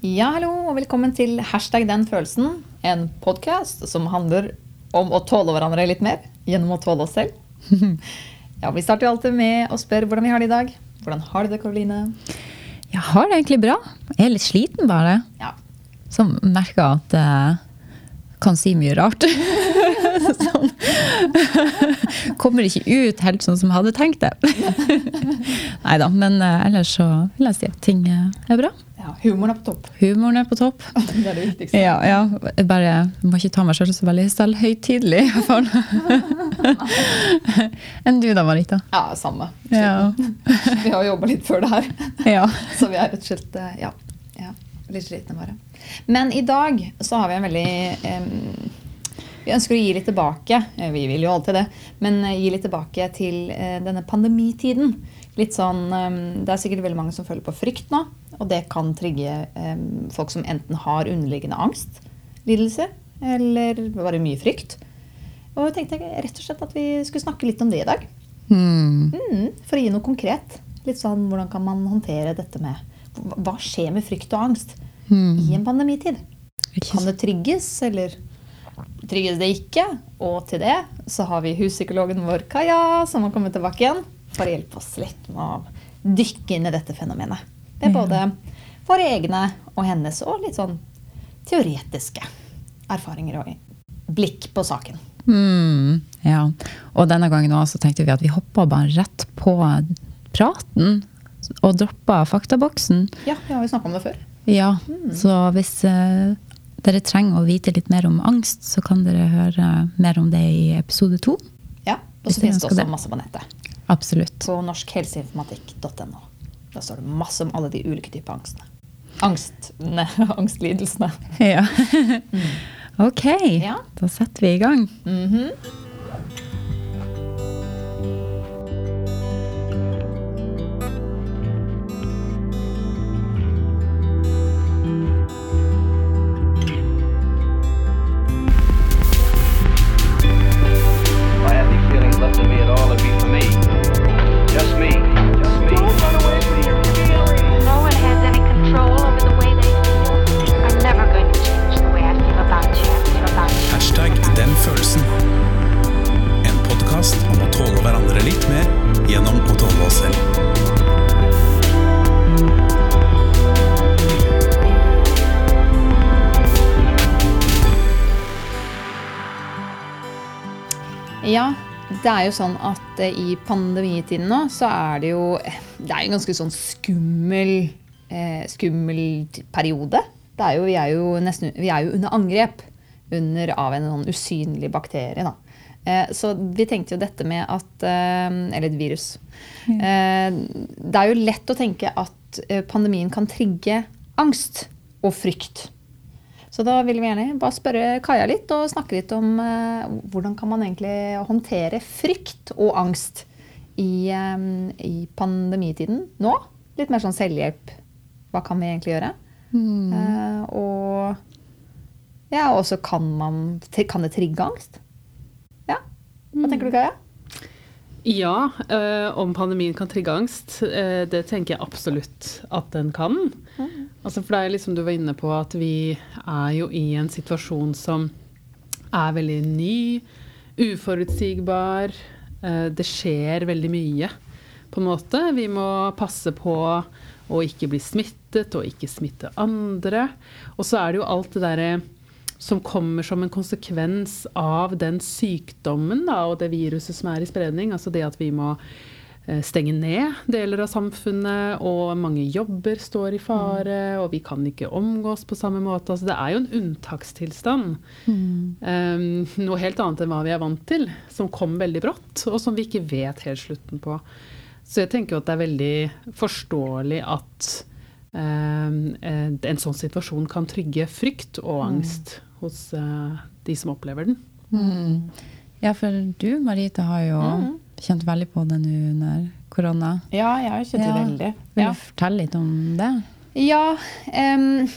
Ja, hallo, og velkommen til Hashtag den følelsen. En podkast som handler om å tåle hverandre litt mer gjennom å tåle oss selv. Ja, Vi starter jo alltid med å spørre hvordan vi har det i dag. Hvordan har du det, Karoline? Jeg har det egentlig bra. Jeg er litt sliten, bare. Ja. Som merker at jeg kan si mye rart. Som kommer ikke ut helt sånn som jeg hadde tenkt det. Nei da, men eh, ellers så vil jeg si at ting er bra. Ja, Humoren er på topp. Humoren er på topp. Det er det viktigste. Ja, ja. Jeg bare må ikke ta meg selv så veldig selvhøytidelig, i hvert fall. Enn du da, Marita? Ja, samme. Ja. Vi har jobba litt før det her, ja. så vi er rett og slett eh, ja, ja, litt slitne bare. Men i dag så har vi en veldig um, Vi ønsker å gi litt tilbake. Eh, Vi vil jo alltid det. Men eh, gi litt tilbake til denne pandemitiden. Litt sånn, Det er sikkert veldig mange som føler på frykt nå. Og det kan trigge folk som enten har underliggende angst, lidelse, eller bare mye frykt. Og jeg tenkte rett og slett at vi skulle snakke litt om det i dag. Mm. Mm, for å gi noe konkret. Litt sånn, Hvordan kan man håndtere dette med Hva hva skjer med frykt og angst mm. i en pandemitid? Kan det trygges, eller trygges det ikke? Og til det så har vi huspsykologen vår Kaja, som har kommet tilbake igjen for å hjelpe oss litt med å dykke inn i dette fenomenet. Det er både våre egne og hennes, og litt sånn teoretiske erfaringer og blikk på saken. Mm, ja. Og denne gangen også tenkte vi at vi hoppa bare rett på praten og droppa faktaboksen. Ja, vi har jo snakka om det før. Ja, så hvis uh, dere trenger å vite litt mer om angst, så kan dere høre mer om det i episode to. Ja, Og så finnes det også det. masse på nettet. Absolutt. på norskhelseinformatikk.no. Da står det masse om alle de ulike typer angstene. Angstene, angstlidelsene. Ja. ok, Ja. da setter vi i gang. Mm If er jo sånn at eh, i pandemitiden nå, så er det jo Det er en ganske sånn skummel, eh, skummel periode. Det er jo, vi, er jo nesten, vi er jo under angrep under, av en sånn usynlig bakterie. Da. Eh, så vi tenkte jo dette med at eh, Eller et virus. Eh, det er jo lett å tenke at pandemien kan trigge angst og frykt. Så da vil vi gjerne bare spørre Kaja litt og snakke litt om eh, hvordan kan man egentlig håndtere frykt og angst i, eh, i pandemitiden nå. Litt mer sånn selvhjelp. Hva kan vi egentlig gjøre? Eh, og ja, også kan man Kan det trigge angst? Ja. Hva tenker du, Kaja? Ja, øh, om pandemien kan trigge angst, Øh, det tenker jeg absolutt at den kan. Altså for det er liksom du var inne på at vi er jo i en situasjon som er veldig ny, uforutsigbar. Øh, det skjer veldig mye, på en måte. Vi må passe på å ikke bli smittet og ikke smitte andre. Og så er det jo alt det derre som kommer som en konsekvens av den sykdommen da, og det viruset som er i spredning. Altså det at vi må eh, stenge ned deler av samfunnet, og mange jobber står i fare, og vi kan ikke omgås på samme måte. Altså det er jo en unntakstilstand. Um, noe helt annet enn hva vi er vant til, som kom veldig brått, og som vi ikke vet helt slutten på. Så jeg tenker at det er veldig forståelig at um, en sånn situasjon kan trygge frykt og angst hos eh, de som opplever den. Ja, for du, Marita, har jo kjent veldig på det nå under korona. Ja, jeg har kjent det Ja. veldig. Vil Ja. du fortelle litt om det? Ja, Um,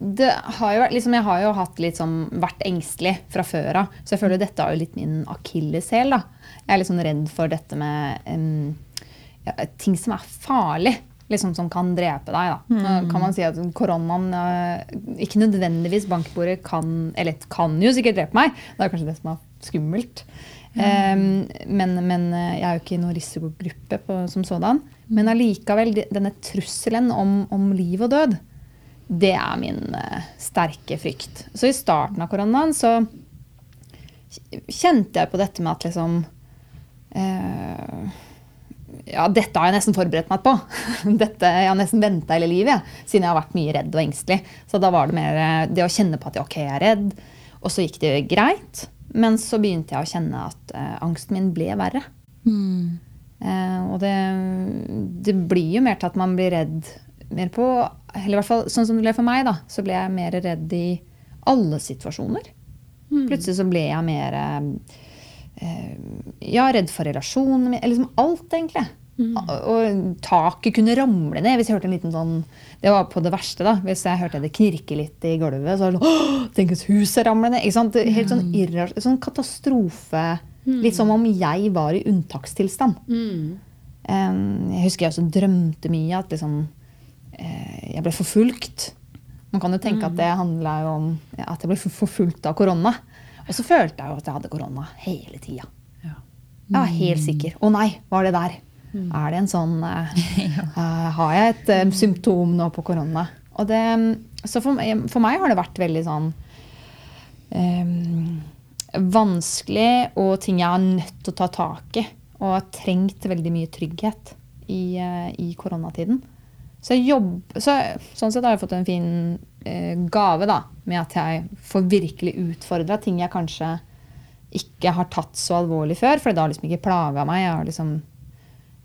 det har jo, liksom, jeg har jo hatt litt sånn, vært engstelig fra før av. Så jeg føler dette er jo litt min akilleshæl. Jeg er litt sånn redd for dette med um, ja, ting som er farlig. Liksom, som kan drepe deg. Da. Nå kan man si at koronaen eh, ikke nødvendigvis bankbordet kan Eller kan jo sikkert drepe meg. Det er kanskje det som er skummelt. Em, men, men eh, jeg er jo ikke i noen risikogruppe på, som sådan. Men allikevel, denne trusselen om, om liv og død, det er min uh, sterke frykt. Så i starten av koronaen så kjente jeg på dette med at liksom eh, Ja, dette har jeg nesten forberedt meg på. Dette, Jeg har nesten venta hele livet, ja. siden jeg har vært mye redd og engstelig. Så da var det mer eh, det å kjenne på at ok, jeg er redd, og så gikk det greit. Men så begynte jeg å kjenne at uh, angsten min ble verre. Eh, og det, det blir jo mer til at man blir redd mer på Eller i hvert fall sånn som det ble for meg, da. Så ble jeg mer redd i alle situasjoner. Plutselig så ble jeg mer uh, Ja, redd for relasjoner Eller Liksom alt, egentlig. Og, og taket kunne ramle ned hvis jeg hørte en liten sånn Det var på det verste, da. Hvis jeg hørte det knirke litt i gulvet, så var det sånn Tenk hvis huset ramler ned! Ikke sant? Helt sånn irras sånn katastrofe. Litt som om jeg var i unntakstilstand. Um, jeg husker jeg også drømte mye at liksom, uh, jeg ble forfulgt. Man kan jo tenke at det handla om ja, at jeg ble forfulgt av korona. Og så følte jeg jo at jeg hadde korona hele tida. Ja. Jeg var helt sikker. Å nei, var det der? Er det en sånn uh, Har jeg et uh, symptom nå på korona? Og det, så for, for meg har det vært veldig sånn um, vanskelig og ting jeg har nødt til å ta tak i. Og har trengt veldig mye trygghet i, i koronatiden. Så, jobb, så sånn sett har jeg fått en fin gave da, med at jeg får virkelig utfordra ting jeg kanskje ikke har tatt så alvorlig før, for det har liksom ikke plaga meg. Jeg har liksom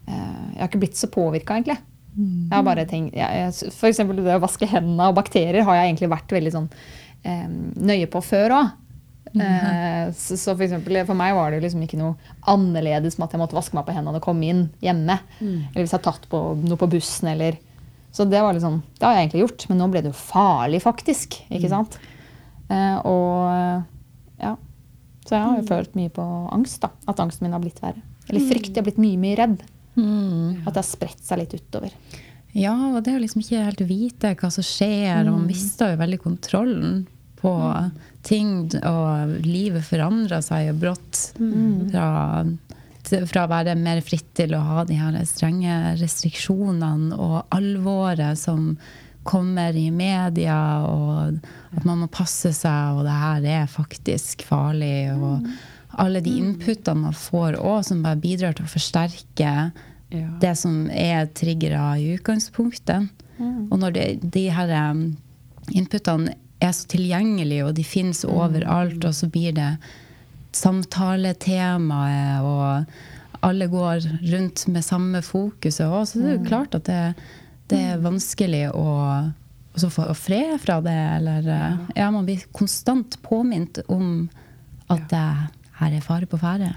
Jeg har ikke blitt så påvirka, egentlig. Jeg har bare tenkt, jeg, for eksempel det å vaske hendene og bakterier har jeg egentlig vært veldig sånn eh, nøye på før òg. Eh, så, så for, eksempel, for meg var det liksom ikke noe annerledes med at jeg måtte vaske meg på hendene og komme inn hjemme. Eller hvis jeg har tatt på noe på bussen. Eller, så det var liksom, det har jeg egentlig gjort. Men nå ble det jo farlig, faktisk. ikke sant? Eh, og ja. Så jeg har jo følt mye på angst. da, At angsten min har blitt verre. Eller frykt. Jeg har blitt mye, mye redd. At det har spredt seg litt utover. Ja, og det å liksom ikke helt vite hva som skjer, og man mister jo veldig kontrollen på ting, og livet forandrer seg jo brått. Fra, fra å være mer fritt til å ha de her strenge restriksjonene og alvoret som kommer i media, og at man må passe seg, og det her er faktisk farlig. og alle de inputene man får òg, som bare bidrar til å forsterke Ja. det som er triggere i utgangspunktet. Og når de, de her um, inputene er så tilgjengelige, og de finnes overalt, og så blir det samtaletemaet, og alle går rundt med samme fokuset òg, så det er jo klart at det, det er vanskelig å også få fred fra det, eller Ja, man blir konstant påminnet om at det her er fare på ferde.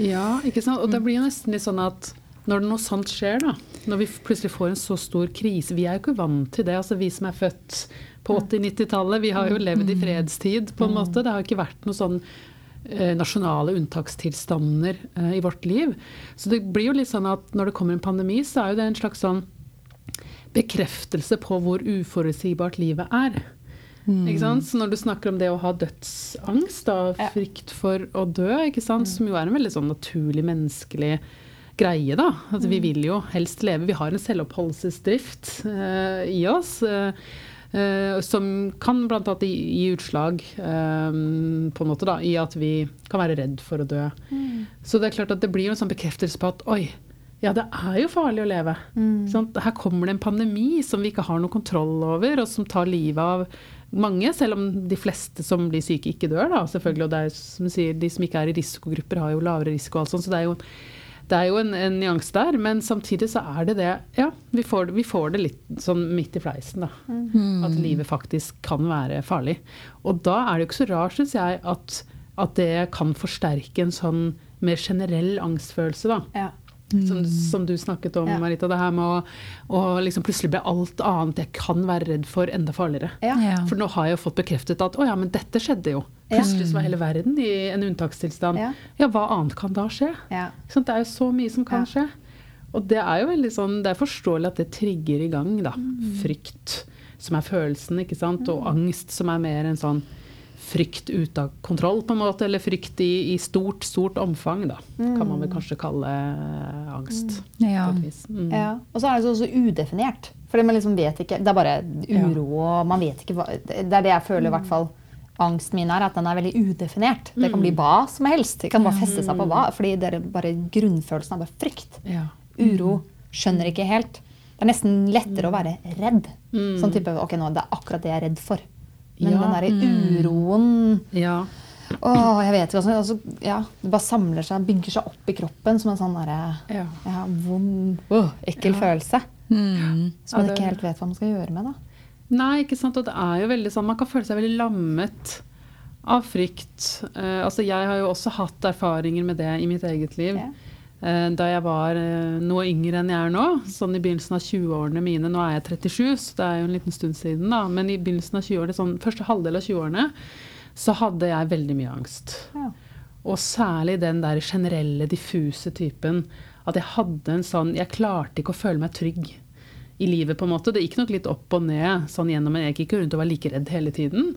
Ja, ikke sant? Og det blir jo nesten litt sånn at når noe sånt skjer, da, når vi plutselig får en så stor krise Vi er jo ikke vant til det. altså Vi som er født på 80-90-tallet, vi har jo levd i fredstid, på en måte. Det har ikke vært noen sånn eh, nasjonale unntakstilstander eh, i vårt liv. Så det blir jo litt sånn at når det kommer en pandemi, så er jo det en slags sånn bekreftelse på hvor uforutsigbart livet er. Ikke sant? Så når du snakker om det å ha dødsangst, da, frykt for å dø, ikke sant? som jo er en veldig sånn naturlig menneskelig greie, da. Altså, Vi vil jo helst leve. Vi har en selvoppholdelsesdrift uh, i oss. Uh, uh, som kan bl.a. gi, gi utslag um, på en måte da, i at vi kan være redd for å dø. Så det er klart at det blir en sånn bekreftelse på at oi, ja, det er jo farlig å leve. Mm. Sånn, Her kommer det en pandemi som vi ikke har noe kontroll over, og som tar livet av mange, selv om de fleste som blir syke, ikke dør. da, selvfølgelig, og det er, som sier, De som ikke er i risikogrupper, har jo lavere risiko. og alt sånt, så det er jo, det er jo en, en nyanse der. Men samtidig så er det det Ja, vi får, vi får det litt sånn midt i fleisen, da. At livet faktisk kan være farlig. Og da er det jo ikke så rart, syns jeg, at, at det kan forsterke en sånn mer generell angstfølelse, da. Ja. Som, som du snakket om, Ja. Marita. Det her med å, å liksom plutselig bli alt annet jeg kan være redd for, enda farligere. Ja. Ja. For nå har jeg jo fått bekreftet at å ja, men dette skjedde jo. Plutselig så var hele verden i en unntakstilstand. Ja. Ja, hva annet kan da skje? Det er jo så mye som kan Ja. skje. Og det er jo veldig sånn, det er forståelig at det trigger i gang, da. Mm. Frykt, som er følelsen, ikke sant. Og angst, som er mer en sånn frykt ute av kontroll, på en måte. Eller frykt i, i stort, stort omfang, da. Kan man vel kanskje kalle eh, angst. Ja. Et vis. Mm. Ja. Og så er det så udefinert. Fordi man liksom vet ikke Det er bare uro, og man vet ikke hva Det er det jeg føler, i hvert fall. Angsten min er at den er veldig udefinert. Det kan bli hva som helst. Det kan bare feste seg på hva. Fordi det er bare grunnfølelsen av bare frykt. Ja. Uro. Skjønner ikke helt. Det er nesten lettere å være redd. Sånn type Ok, nå det er akkurat det jeg er redd for. Men Ja. den derre uroen ja. Åh, jeg vet ikke. Altså, altså, ja, det bare samler seg, bygger seg opp i kroppen som en sånn derre Ja. vond, uh, ekkel følelse. Mm. Som man ikke helt vet hva man skal gjøre med. da. Nei, ikke sant. Og det er jo veldig sånn Man kan føle seg veldig lammet av frykt. Uh, altså Jeg har jo også hatt erfaringer med det i mitt eget liv. Ja. Eh, da jeg var eh, noe yngre enn jeg er nå, sånn i begynnelsen av 20-årene mine. Nå er jeg 37, så det er jo en liten stund siden, da. Men i begynnelsen av 20-årene, sånn første halvdel av 20-årene, så hadde jeg veldig mye angst. Ja. Og særlig den der generelle, diffuse typen. At jeg hadde en sånn Jeg klarte ikke å føle meg trygg i livet, på en måte. Det gikk nok litt opp og ned sånn gjennom en Jeg gikk rundt og var like redd hele tiden.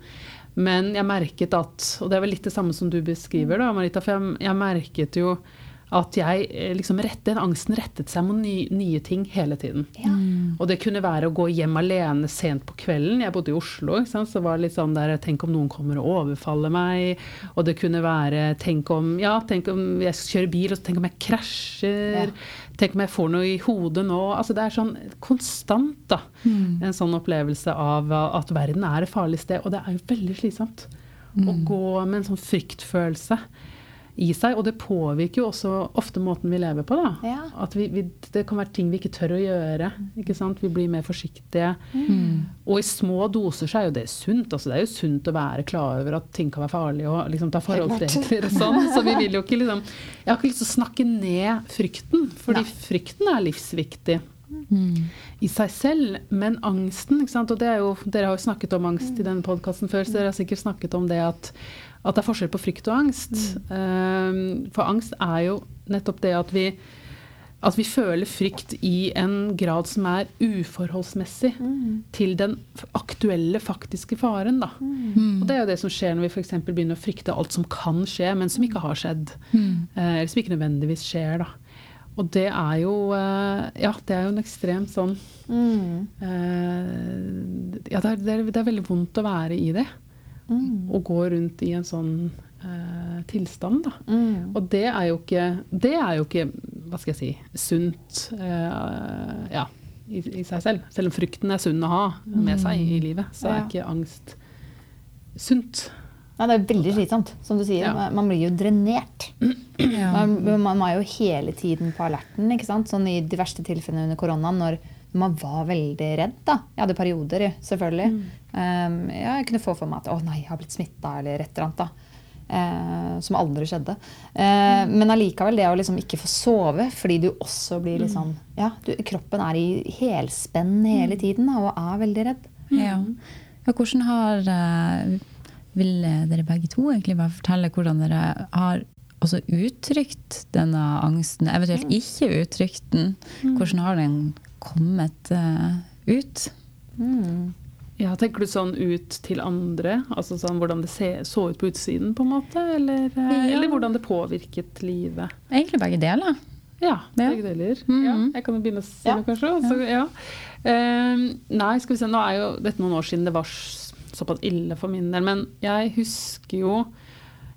Men jeg merket at Og det er vel litt det samme som du beskriver, da, Marita. For jeg, jeg merket jo at jeg eh, liksom rett, den angsten rettet seg mot ny, nye ting hele tiden. Og det kunne være å gå hjem alene sent på kvelden. Jeg bodde i Oslo, ikke sant? så var det litt sånn der Tenk om noen kommer og overfaller meg. Og det kunne være Tenk om ja, tenk om jeg kjører bil, og så tenk om jeg krasjer. Ja. Tenk om jeg får noe i hodet nå. Altså Det er sånn konstant da, en sånn opplevelse av at verden er et farlig sted. Og det er jo veldig slitsomt å gå med en sånn fryktfølelse i seg. Og det påvirker jo også ofte måten vi lever på. da. Ja. At vi, vi, det kan være ting vi ikke tør å gjøre. ikke sant? Vi blir mer forsiktige. Og i små doser så er jo det sunt. altså Det er jo sunt å være klar over at ting kan være farlig og liksom ta forhold til det. Sånn. Så vi vil jo ikke liksom Jeg har ikke lyst til å snakke ned frykten, fordi frykten er livsviktig i seg selv, men angsten? Og det er jo, Dere har jo snakket om angst i denne podkasten før, så dere har sikkert snakket om det at, at det er forskjell på frykt og angst. Um, for angst er jo nettopp det at vi at vi føler frykt i en grad som er uforholdsmessig til den aktuelle, faktiske faren. Da. Og det er jo det som skjer når vi f.eks. begynner å frykte alt som kan skje, men som ikke har skjedd. Eh, eller som ikke nødvendigvis skjer. Da. Og det er jo eh, Ja, det er jo en ekstremt sånn eh, Ja, det er, det, er, det er veldig vondt å være i det. Å gå rundt i en sånn eh, tilstand, da. Og det er jo ikke Det er jo ikke, hva skal jeg si, sunt eh, ja, i, i seg selv. Selv om frykten er sunn å ha med seg i livet, så er Ja. ikke angst sunt. Nei, det er veldig slitsomt, som du sier. Ja. Man- Man blir jo drenert. Man, man er jo hele tiden på alerten. ikke sant? Sånn I de verste tilfellene under koronaen, når man var veldig redd. da. Jeg hadde perioder, selvfølgelig. Um, ja, jeg kunne få for meg at å nei, jeg har blitt smitta, eller et eller annet. da. Uh, som aldri skjedde. Eh, Men allikevel, det å liksom ikke få sove fordi du også blir liksom sånn Ja, du, kroppen er i helspenn hele tiden da, og er veldig redd. Ja. ja, hvordan har uh, Vil dere begge to egentlig bare fortelle hvordan dere har også uttrykt denne angsten, eventuelt ikke uttrykt den? Hvordan har den kommet eh, ut? Ja, Tenker du sånn ut til andre? Altså sånn hvordan det se, så ut på utsiden, på en måte? Eller, eh, Ja. eller hvordan det påvirket livet? Egentlig begge deler. Ja, Ja. begge deler. Mhm. ja, jeg kan jo begynne å si Ja. kanskje. Også, ja. Uh, nei, skal vi se, nå er jo dette noen år siden det var såpass ille for min del, men jeg husker jo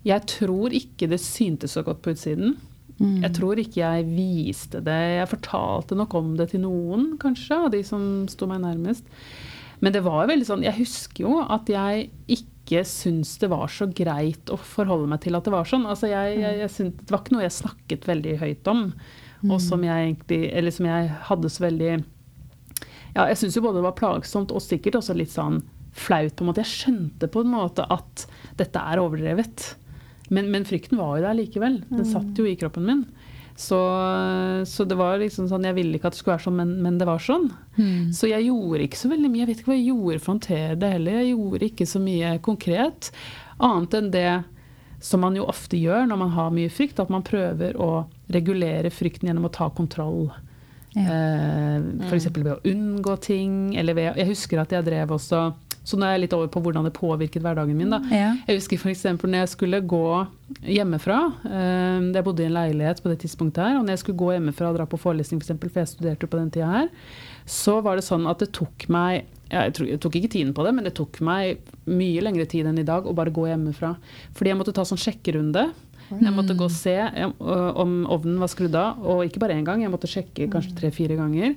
Jeg tror ikke det syntes så godt på utsiden. Jeg tror ikke jeg viste det. Jeg fortalte nok om det til noen, kanskje, av de som sto meg nærmest. Men det var veldig sånn Jeg husker jo at jeg ikke syntes det var så greit å forholde meg til at det var sånn. Altså jeg, jeg, jeg synes, det var ikke noe jeg snakket veldig høyt om, og som jeg egentlig Eller som jeg hadde så veldig Ja, jeg syns jo både det var plagsomt og sikkert også litt sånn flaut, på en måte. Jeg skjønte på en måte at dette er overdrevet. Men, men frykten var jo der likevel. Den satt jo i kroppen min. Så, så det var liksom sånn Jeg ville ikke at det skulle være sånn, men, men det var sånn. Så jeg gjorde ikke så veldig mye. Jeg vet ikke hva jeg gjorde for å håndtere det heller. Jeg gjorde ikke så mye konkret. Annet enn det som man jo ofte gjør når man har mye frykt, at man prøver å regulere frykten gjennom å ta kontroll. Ja. Eh, F.eks. ved å unngå ting. Eller ved, jeg husker at jeg drev også Så nå er jeg litt over på hvordan det påvirket hverdagen min. da. Ja. Jeg husker f.eks. når jeg skulle gå hjemmefra. eh, Jeg bodde i en leilighet på det tidspunktet her. Og når jeg skulle gå hjemmefra og dra på forelesning, for, eksempel, for jeg studerte på den tida her, så var det sånn at det tok meg jeg, tror, jeg tok ikke tiden på det, men det tok meg mye lengre tid enn i dag å bare gå hjemmefra. Fordi jeg måtte ta sånn sjekkerunde. Jeg måtte gå og se eh, om ovnen var skrudd av, og ikke bare én gang. Jeg måtte sjekke kanskje tre-fire ganger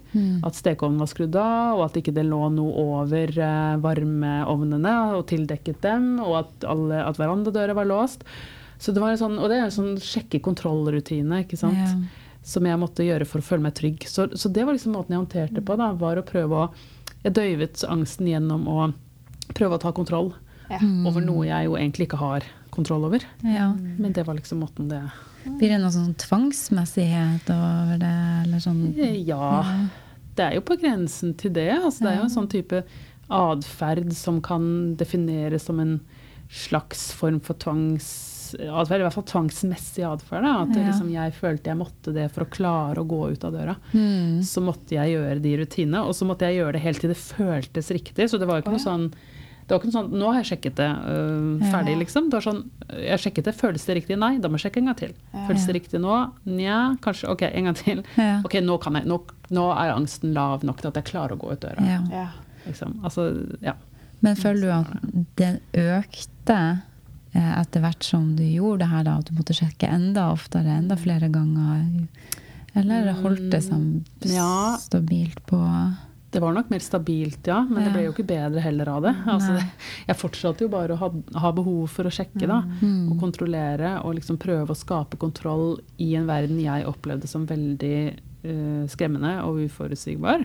at stekeovnen var skrudd av, og at ikke det lå noe over eh, varmeovnene og tildekket dem, og at, alle, at verandadøra var låst. Så det var en sånn, og det er en sånn sjekke-kontroll-rutine, ikke sant. Ja. Som jeg måtte gjøre for å føle meg trygg. Så, så det var liksom måten jeg håndterte på. da, var å prøve å, Jeg døyvet angsten gjennom å prøve å ta kontroll Ja. over noe jeg jo egentlig ikke har kontroll over. Ja. Men det var liksom måten det Blir det noe sånn tvangsmessighet over det, eller sånn Ja, det er jo på grensen til det. Altså, det er jo en sånn type atferd som kan defineres som en slags form for tvangsatferd. I hvert fall tvangsmessig atferd. At det Ja. liksom, jeg følte jeg måtte det for å klare å gå ut av døra. Mm. Så måtte jeg gjøre de rutinene, og så måtte jeg gjøre det helt til det føltes riktig. Så det var jo ikke noe sånn det var ikke noe sånn, Nå har jeg sjekket det, øh, ferdig, Ja. liksom. Det var sånn, jeg sjekket det, Føles det riktig? Nei, da må jeg sjekke en gang til. Føles det riktig nå? Nja, kanskje. Ok, en gang til. Ja. Ok, nå, kan jeg, nå, nå er angsten lav nok til at jeg klarer å gå ut døra. Ja. Ja. Liksom. Altså, ja. Men føler du at det økte eh, etter hvert som du gjorde det her, da, at du måtte sjekke enda oftere, enda flere ganger? Eller holdt det seg stabilt på Det var nok mer stabilt, ja, men det ble jo ikke bedre heller av det. Altså, jeg fortsatte jo bare å ha, ha behov for å sjekke da, Mm. og kontrollere og liksom prøve å skape kontroll i en verden jeg opplevde som veldig uh, skremmende og uforutsigbar.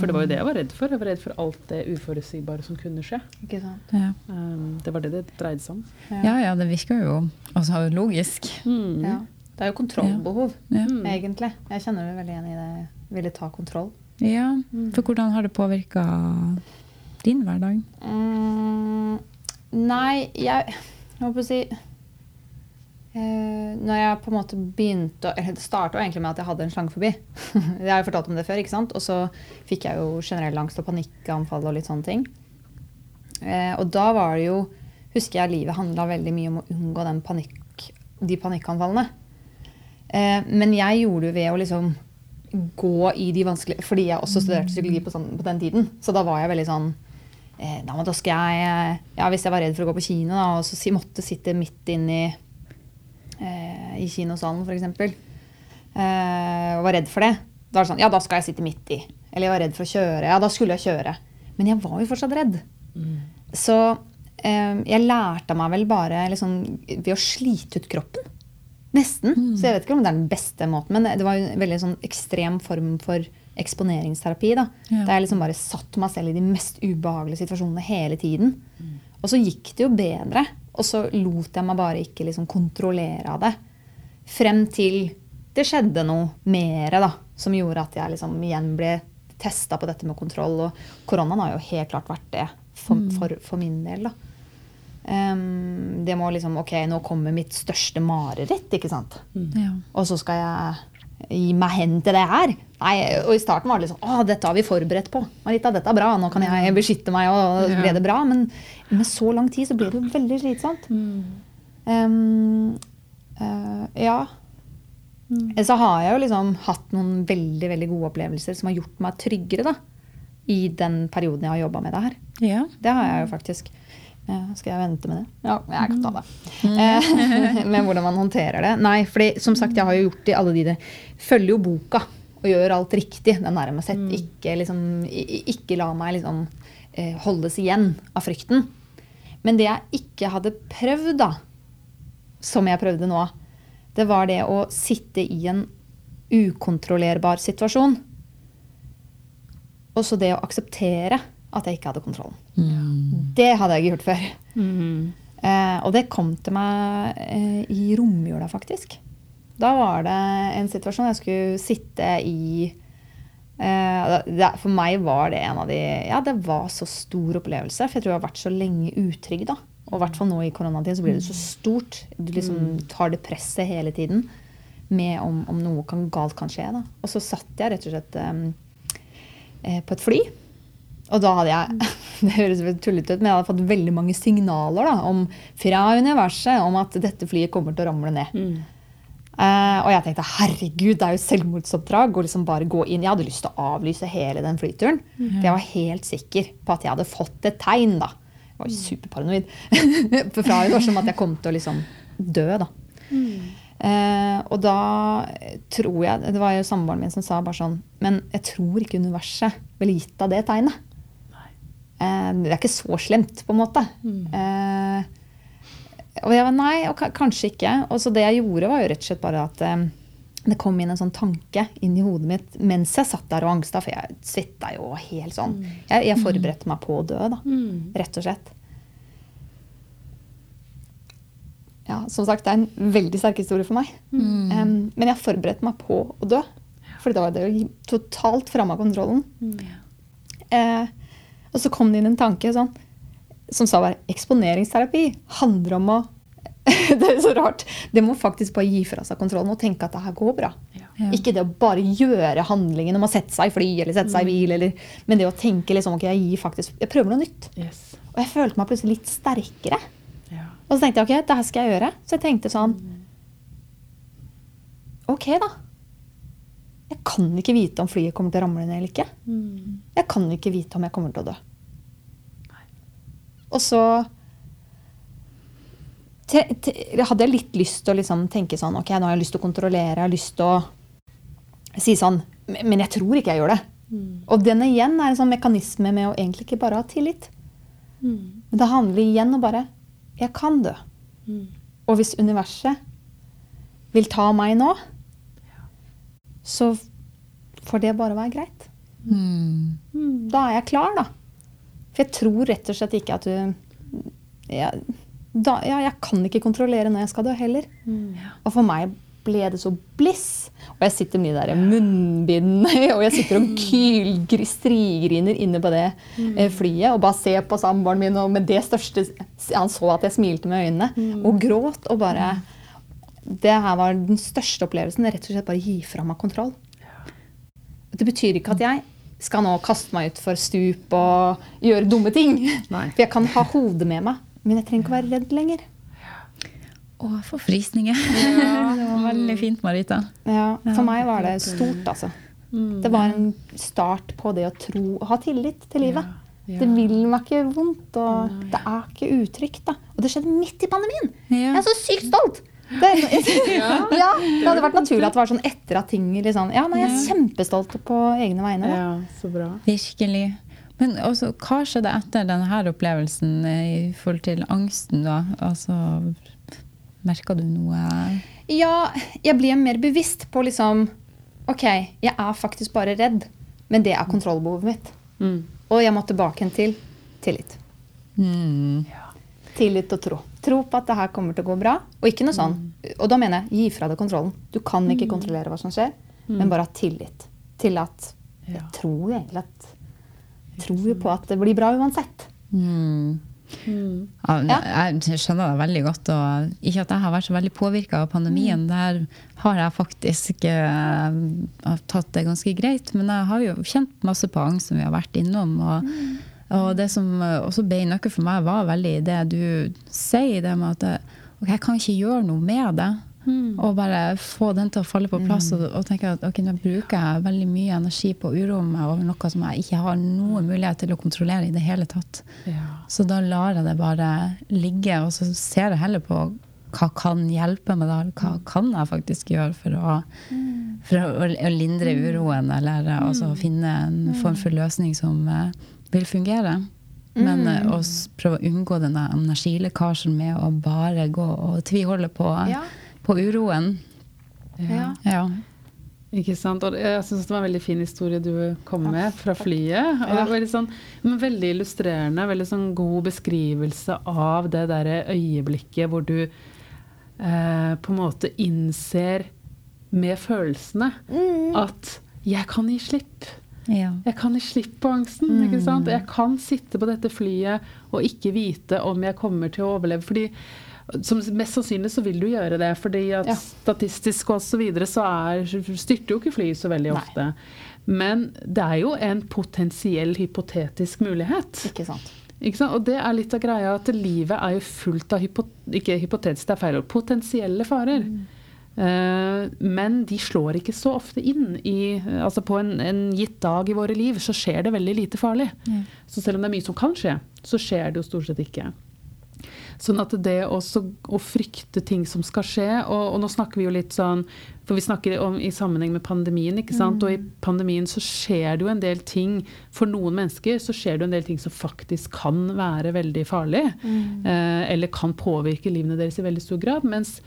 For det var jo det jeg var redd for. Jeg var redd for alt det uforutsigbare som kunne skje. Ikke sant? ja. Um, det var det det dreide seg om. ja, ja, det virker jo også logisk. Mm. Ja. Det er jo kontrollbehov, Ja. Mm. egentlig. Jeg kjenner meg veldig igjen i det. Ville ta kontroll. Ja. For hvordan har det påvirka din hverdag? Mm, nei, jeg hva skal jeg si eh, Når jeg på en måte begynte Eller det starta egentlig med at jeg hadde en slangefobi. jeg har jo fortalt om det før, ikke sant? Og så fikk jeg jo generell angst og panikkanfall og litt sånne ting. Eh, og da var det jo Husker jeg livet handla veldig mye om å unngå den panikk, de panikkanfallene. Eh, men jeg gjorde det ved å liksom gå i de vanskelige Fordi jeg også studerte psykologi på, sånn, på den tiden. Så da var jeg veldig sånn eh, da, skal jeg ja, Hvis jeg var redd for å gå på kino da, og så si, måtte sitte midt inni eh, i kinosalen f.eks. Eh, og var redd for det, da var det sånn Ja, da skal jeg sitte midt i. Eller jeg var redd for å kjøre. Ja, da skulle jeg kjøre. Men jeg var jo fortsatt redd. Så eh, jeg lærte meg vel bare liksom, ved å slite ut kroppen. Nesten. Så jeg vet ikke om det er den beste måten, men det var en veldig sånn ekstrem form for eksponeringsterapi. da. Ja. Der jeg liksom bare satt meg selv i de mest ubehagelige situasjonene hele tiden. Og så gikk det jo bedre. Og så lot jeg meg bare ikke liksom kontrollere av det. Frem til det skjedde noe mer da, som gjorde at jeg liksom igjen ble testa på dette med kontroll. Og koronaen har jo helt klart vært det for, for, for min del. da. Ehm, det må liksom Ok, nå kommer mitt største mareritt, ikke sant? Ja. Og så skal jeg gi meg hen til det her. Nei, og i starten var det liksom Å, dette har vi forberedt på. Marita, dette er bra. Nå kan jeg beskytte meg, og så ble det bra. Men med så lang tid så ble det jo veldig slitsomt. Mm. Um, uh, ja. Så har jeg jo liksom hatt noen veldig veldig gode opplevelser som har gjort meg tryggere da, i den perioden jeg har jobba med det her. ja. Det har jeg jo faktisk. Eh, skal jeg vente med det? Ja, jeg kan ta det. Men med hvordan man håndterer det. Nei, fordi som sagt, jeg har jo gjort det i alle de det. Følger jo boka og gjør alt riktig. Den der med sett. Ikke, liksom, ikke la meg liksom eh, holdes igjen av frykten. Men det jeg ikke hadde prøvd, da, som jeg prøvde nå, det var det å sitte i en ukontrollerbar situasjon. Og så det å akseptere at jeg ikke hadde kontrollen. Det hadde jeg ikke gjort før. Eh, og det kom til meg eh, i romjula, faktisk. Da var det en situasjon jeg skulle sitte i eh, det, For meg var det en av de Ja, det var så stor opplevelse. For jeg tror jeg har vært så lenge utrygg, da. Og i hvert fall nå i koronatiden så blir det så stort. Du liksom tar det presset hele tiden. med om, om noe kan, galt kan skje. Da. Og så satt jeg rett og slett eh, på et fly. Og da hadde jeg det høres tullete ut, men jeg hadde fått veldig mange signaler da, om, fra universet om at dette flyet kommer til å ramle ned. Eh, og jeg tenkte herregud, det er jo selvmordsoppdrag liksom bare gå inn. Jeg hadde lyst til å avlyse hele den flyturen. For jeg var helt sikker på at jeg hadde fått et tegn. da. Jeg var jo superparanoid fra universet om at jeg kom til å liksom dø. da. Eh, og da tror jeg Det var jo samboeren min som sa bare sånn Men jeg tror ikke universet ville gitt deg det tegnet. Eh, det er ikke så slemt, på en måte. Mm. og jeg var nei, og kanskje ikke. Og så det jeg gjorde, var jo rett og slett bare at eh, det kom inn en sånn tanke inn i hodet mitt mens jeg satt der og angsta, for jeg svetta jo helt sånn. Jeg, jeg forberedte meg på å dø, da. Rett og slett. Ja, som sagt, det er en veldig sterk historie for meg. Em, men jeg forberedte meg på å dø. For da var det jo totalt framme av kontrollen. Eh, og så kom det inn en tanke sånn, som sa bare eksponeringsterapi handler om å Det er så rart. Det må faktisk bare gi fra seg kontrollen og tenke at det her går bra. Ja. Ikke det å bare gjøre handlingen om å sette seg i fly eller sette seg i bil, eller, men det å tenke liksom, ok, jeg gir faktisk, jeg prøver noe nytt. Yes. Og jeg følte meg plutselig litt sterkere. Ja. Og så tenkte jeg ok, det her skal jeg gjøre. Så jeg tenkte sånn Ok, da. Jeg kan ikke vite om flyet kommer til å ramle ned eller ikke. Jeg kan ikke vite om jeg kommer til å dø. Og så te, te, hadde jeg litt lyst til å liksom tenke sånn Ok, nå har jeg lyst til å kontrollere, jeg har lyst til å si sånn Men jeg tror ikke jeg gjør det. Og den igjen er en sånn mekanisme med å egentlig ikke bare ha tillit. Men det handler igjen om bare Jeg kan dø. Og hvis universet vil ta meg nå, så får det bare være greit. Mm. Da er jeg klar, da. For jeg tror rett og slett ikke at du jeg, da, ja, jeg kan ikke kontrollere når jeg skal dø heller. Og for meg ble det så bliss. Og jeg sitter med de der munnbindene, og jeg sitter og kyl, inne på det eh, flyet og bare ser på samboeren min, og med det største Han så at jeg smilte med øynene, og gråt. Og bare Det her var den største opplevelsen. Rett og slett bare gi fra meg kontroll. Det betyr ikke at jeg skal nå kaste meg ut for stup og gjøre dumme ting. Nei. For jeg kan ha hodet med meg, men jeg trenger ikke være redd lenger. Å, for frysninger. det var veldig fint, Marita. Ja, Ja, for meg var det stort, altså. Det var en start på det å tro ha tillit til livet. Ja. Det vil meg ikke vondt, og det er ikke utrygt. da. Og det skjedde midt i pandemien! Jeg er så sykt stolt! Det, ja, det hadde vært naturlig at det var sånn etter at ting liksom, Ja, nei, jeg er kjempestolt på egne vegne. Da. ja, så bra. Virkelig. Men også, hva skjedde etter denne opplevelsen eh, i forhold til angsten? da? Altså, Merka du noe Ja, jeg ble mer bevisst på liksom Ok, jeg er faktisk bare redd, men det er kontrollbehovet mitt. Mm. Og jeg må tilbake igjen til tillit. mm. Tillit og tro. Tro på at det her kommer til å gå bra. Og ikke noe sånn. Og da mener jeg gi fra deg kontrollen. Du kan ikke kontrollere hva som skjer, men bare ha tillit til at Jeg Ja. tror egentlig at tror jo på at det blir bra uansett. Mm. Mm. Ja, jeg skjønner det veldig godt. Og ikke at jeg har vært så veldig påvirka av pandemien. Der har jeg faktisk uh, tatt det ganske greit. Men jeg har jo kjent masse på angst som vi har vært innom. Og, og det som eh, også ble nøkkel for meg, var veldig det du sier, det med at okay, jeg kan ikke gjøre noe med det. Og bare få den til å falle på plass og, og tenke at ok, nå bruker jeg veldig mye energi på å uroe meg over noe som jeg ikke har noen mulighet til å kontrollere i det hele tatt. Ja. Så da lar jeg det bare ligge, og så ser jeg heller på hva kan hjelpe meg da? Hva kan jeg faktisk gjøre for å, for å, å lindre uroen, eller eh, altså finne en form for løsning som eh, vil fungere? Men eh, å s- prøve å unngå denne energilekkasjen med å bare gå og tviholde på, Ja. på uroen. Ja. Ja. Ikke sant? Og jeg syns det var en veldig fin historie du kom med fra flyet. Og det var veldig, sånn, men veldig illustrerende, veldig sånn god beskrivelse av det derre øyeblikket hvor du eh, på en måte innser med følelsene at 'jeg kan gi slipp'. Ja. Jeg kan gi slipp på angsten. ikke sant? Jeg kan sitte på dette flyet og ikke vite om jeg kommer til å overleve. Fordi som Mest sannsynlig så vil du gjøre det, fordi at Ja. statistisk og så videre så er, styrter jo ikke fly så veldig Nei. ofte. Men det er jo en potensiell hypotetisk mulighet. Ikke sant. Ikke sant? Og det er litt av greia at livet er jo fullt av hypo, ikke hypotetisk, det er feil ord, potensielle farer. Eh, men de slår ikke så ofte inn i Altså på en, en gitt dag i våre liv så skjer det veldig lite farlig. Så selv om det er mye som kan skje, så skjer det jo stort sett ikke. Sånn at det også å frykte ting som skal skje, og, og nå snakker vi jo litt sånn For vi snakker om i sammenheng med pandemien, ikke sant. Og i pandemien så skjer det jo en del ting For noen mennesker så skjer det jo en del ting som faktisk kan være veldig farlig. Eh, eller kan påvirke livene deres i veldig stor grad. Mens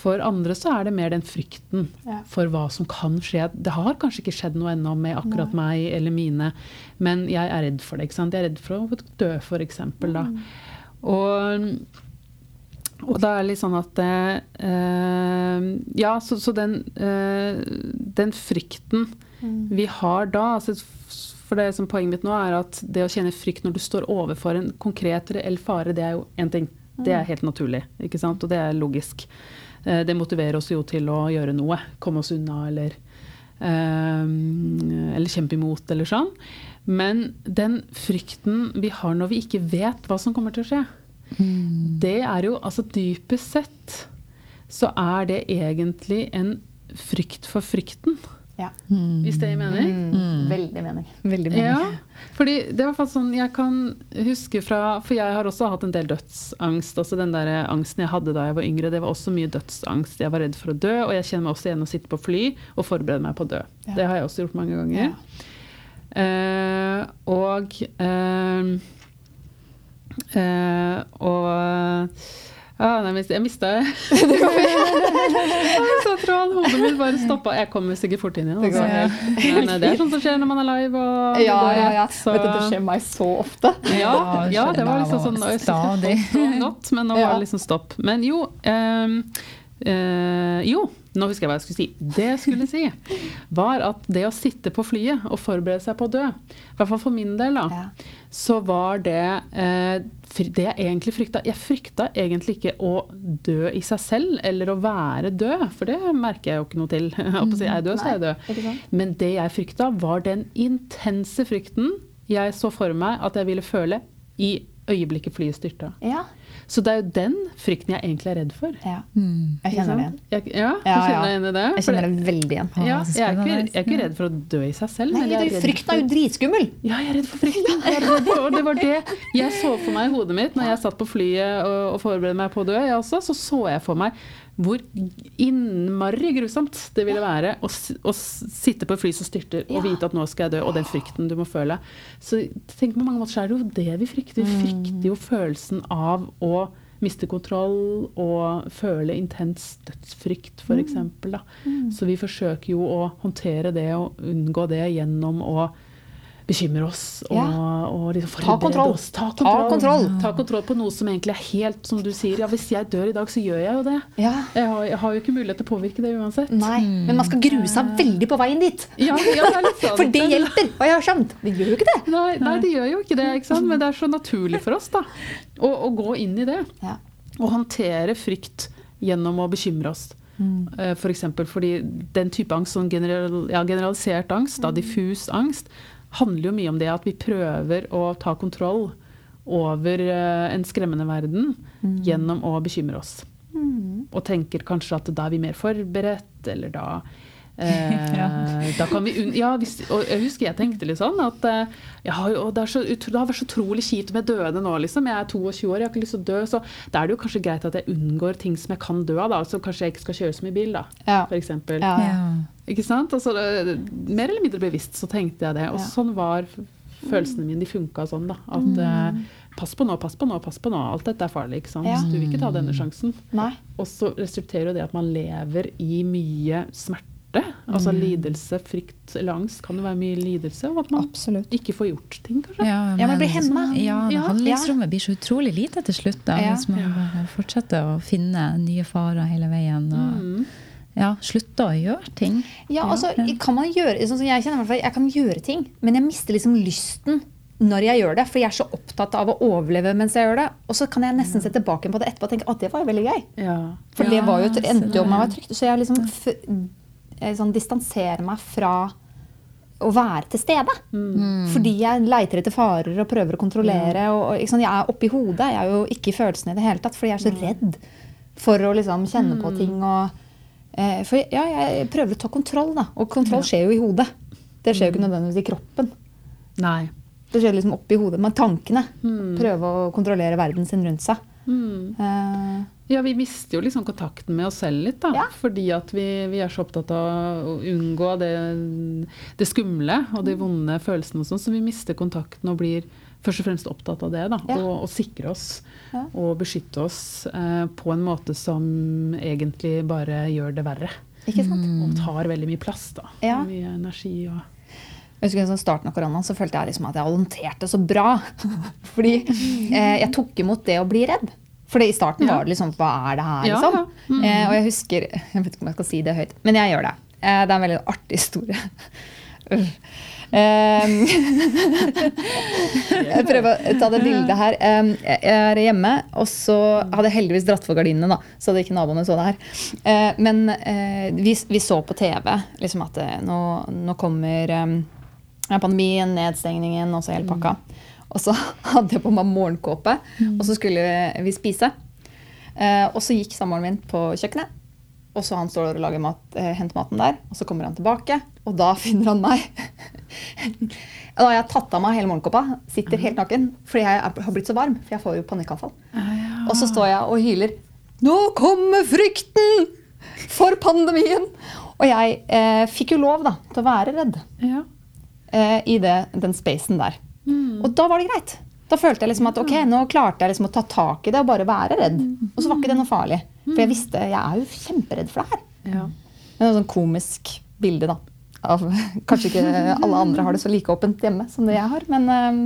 for andre så er det mer den frykten Ja. for hva som kan skje. Det har kanskje ikke skjedd noe ennå med akkurat meg eller mine, men jeg er redd for det. ikke sant? Jeg er redd for å dø, for eksempel, da. Og, og det er litt sånn at eh, Ja, så, så den, eh, den frykten vi har da altså, For det som poenget mitt nå er at det å kjenne frykt når du står overfor en konkret, reell fare, det er jo én ting. Det er helt naturlig, ikke sant? og det er logisk. Eh, det motiverer oss jo til å gjøre noe. Komme oss unna eller eh, eller kjempe imot, eller sånn. Men den frykten vi har når vi ikke vet hva som kommer til å skje, det er jo altså dypest sett så er det egentlig en frykt for frykten, Ja. hvis det gir mening. Mm. Veldig mening. Veldig mening. Ja, fordi det var faktisk sånn jeg kan huske fra For jeg har også hatt en del dødsangst. altså Den der angsten jeg hadde da jeg var yngre, det var også mye dødsangst. Jeg var redd for å dø, og jeg kjenner meg også igjen å sitte på fly og forberede meg på å dø. Ja. Det har jeg også gjort mange ganger. Eh, og eh, eh, Og ja, nei, jeg mista mista tråden. Hodet mitt bare stoppa. Jeg kommer sikkert fort inn igjen. Det Altså. Men eh, det er sånt som skjer når man er live. Og det Ja, går ja, så- Vet du, det skjer meg så ofte. ja, Ja, ja, det var liksom sånn stadig. godt, Men nå var det liksom stopp. Men jo Um, uh, Jo, nå husker jeg hva jeg skulle si. Det jeg skulle si, var at det å sitte på flyet og forberede seg på å dø, i hvert fall for min del, da, Ja. så var det eh, det jeg egentlig frykta. Jeg frykta egentlig ikke å dø i seg selv, eller å være død, for det merker jeg jo ikke noe til. Jeg er jeg død, så er jeg død. Men det jeg frykta, var den intense frykten jeg så for meg at jeg ville føle i øyeblikket flyet styrta. Ja. Så det er jo den frykten jeg egentlig er redd for. ja. Mm. Jeg kjenner det igjen. Jeg, ja, du Ja, ja. kjenner deg igjen i det? Jeg kjenner det- veldig igjen. Ja, jeg er, ikke, jeg er ikke redd for å dø i seg selv. Nei, men jeg er frykten er jo dritskummel! Ja, jeg er redd for frykten. For, og det var det jeg så for meg i hodet mitt når jeg satt på flyet og, og forberedte meg på å dø. Jeg også, så så jeg for meg hvor innmari grusomt det ville være å, å sitte på et fly som styrter og vite at nå skal jeg dø, og den frykten du må føle. Så tenk på mange måter så er det jo det vi frykter. Vi frykter jo følelsen av å miste kontroll og føle intens dødsfrykt, f.eks. eksempel Mm. Så vi forsøker jo å håndtere det og unngå det gjennom å bekymre oss og, Ja. og liksom Ta forberede kontroll. oss. Ta Ta kontroll. kontroll. Ta kontroll på noe som egentlig er helt som du sier. Ja, hvis jeg dør i dag, så gjør jeg jo det. Ja. Jeg har, jeg har jo ikke mulighet til å påvirke det uansett. Nei, men man skal grue seg veldig på veien dit. Ja, ja, det er litt sånn. For det hjelper, og jeg har skjønt. Det gjør jo ikke det. Nei, nei, det gjør jo ikke det, ikke sant? men det er så naturlig for oss da, å, å gå inn i det. Ja. Og håndtere frykt gjennom å bekymre oss. Mm. For eksempel fordi den type angst, sånn general, ja, generalisert angst, da, diffus angst, handler jo mye om det at vi prøver å ta kontroll over eh, en skremmende verden gjennom å bekymre oss. Og tenker kanskje at da er vi mer forberedt, eller da eh, Da kan vi. Ja, hvis, og jeg husker jeg tenkte litt sånn at eh, jo, det, er så, utro- det har vært så utrolig kjipt om jeg døde nå, liksom. Jeg er 22 år, jeg har ikke lyst til å dø. Så da er det jo kanskje greit at jeg unngår ting som jeg kan dø av, da. Så kanskje jeg ikke skal kjøre så mye bil, da. Ja. For eksempel. Ja. Ikke sant? Altså, det, mer eller mindre bevisst så tenkte jeg det. Og Ja. sånn var følelsene mine. De funka sånn, da. At mm. pass på nå, pass på nå, pass på nå. Alt dette er farlig, ikke sant. Ja. Du vil ikke ta denne sjansen. Nei. Og så resulterer jo det at man lever i mye smerte. Altså lidelse, frykt eller angst kan jo være mye lidelse. Og at man Absolutt. ikke får gjort ting, kanskje. Ja, Ja, man blir hemma. Ja, Ja. handlingsrommet blir så utrolig lite til slutt. Da, Ja. Hvis man Ja. fortsetter å finne nye farer hele veien. Og Mm. Ja, slutte å gjøre ting. Ja, altså, kan man gjøre, sånn som jeg kjenner hvert fall, jeg kan gjøre ting, men jeg mister liksom lysten når jeg gjør det, for jeg er så opptatt av å overleve mens jeg gjør det. Og så kan jeg nesten se tilbake på det etterpå og tenke at det var jo veldig gøy. Ja. For det var jo, et, endte jo med å være trygt. Så jeg liksom f jeg sånn distanserer meg fra å være til stede. Fordi jeg leiter etter farer og prøver å kontrollere. Og, og, ikke jeg er oppi hodet. Jeg er jo ikke i følelsene i det hele tatt, fordi jeg er så redd for å liksom kjenne på ting. Og, for ja, jeg prøver å ta kontroll, da. Og kontroll skjer jo i hodet. Det skjer jo ikke nødvendigvis i kroppen. Nei. Det skjer liksom oppi hodet med tankene. Prøve å kontrollere verden sin rundt seg. Eh, Ja, vi mister jo liksom kontakten med oss selv litt, da. Ja. Fordi at vi, vi er så opptatt av å unngå det, det skumle og de vonde følelsene og sånn, så vi mister kontakten og blir først og fremst opptatt av det. da, Ja. Og, og sikre oss Ja. og beskytte oss eh, på en måte som egentlig bare gjør det verre. ikke sant? Og tar veldig mye plass, da. Ja. Mye energi og Jeg husker I starten av koronaen så følte jeg liksom at jeg håndterte så bra. Fordi eh, jeg tok imot det å bli redd. For i starten var det liksom Hva er det her, liksom? Mm. Eh, og jeg husker Jeg vet ikke om jeg skal si det høyt, men jeg gjør det. Eh, det er en veldig artig historie. Eh, jeg prøver å ta det bildet her. Eh, Jeg er hjemme, og så hadde jeg heldigvis dratt for gardinene, da, så hadde ikke naboene så det her. Eh, Men eh, vi, vi så på TV liksom at eh, nå, nå kommer eh, pandemien, nedstengningen og så hele pakka. Og så hadde jeg på meg morgenkåpe, og så skulle vi spise. Og så gikk samboeren min på kjøkkenet, og så han står og lager mat, henter maten der. Og så kommer han tilbake, og da finner han meg. Da har jeg tatt av meg hele morgenkåpa, sitter helt naken, fordi jeg har blitt så varm. For jeg får jo panikkanfall. Og så står jeg og hyler. Nå kommer frykten for pandemien! Og jeg eh, fikk jo lov da, til å være redd Ja. eh, i det, den spacen der. Og da var det greit. Da følte jeg liksom at ok, nå klarte jeg liksom å ta tak i det og bare være redd. Og så var ikke det noe farlig. For jeg visste, jeg er jo kjemperedd for det her. ja. Det er et sånn komisk bilde da. Av, kanskje ikke alle andre har det så like åpent hjemme som det jeg har. Men um,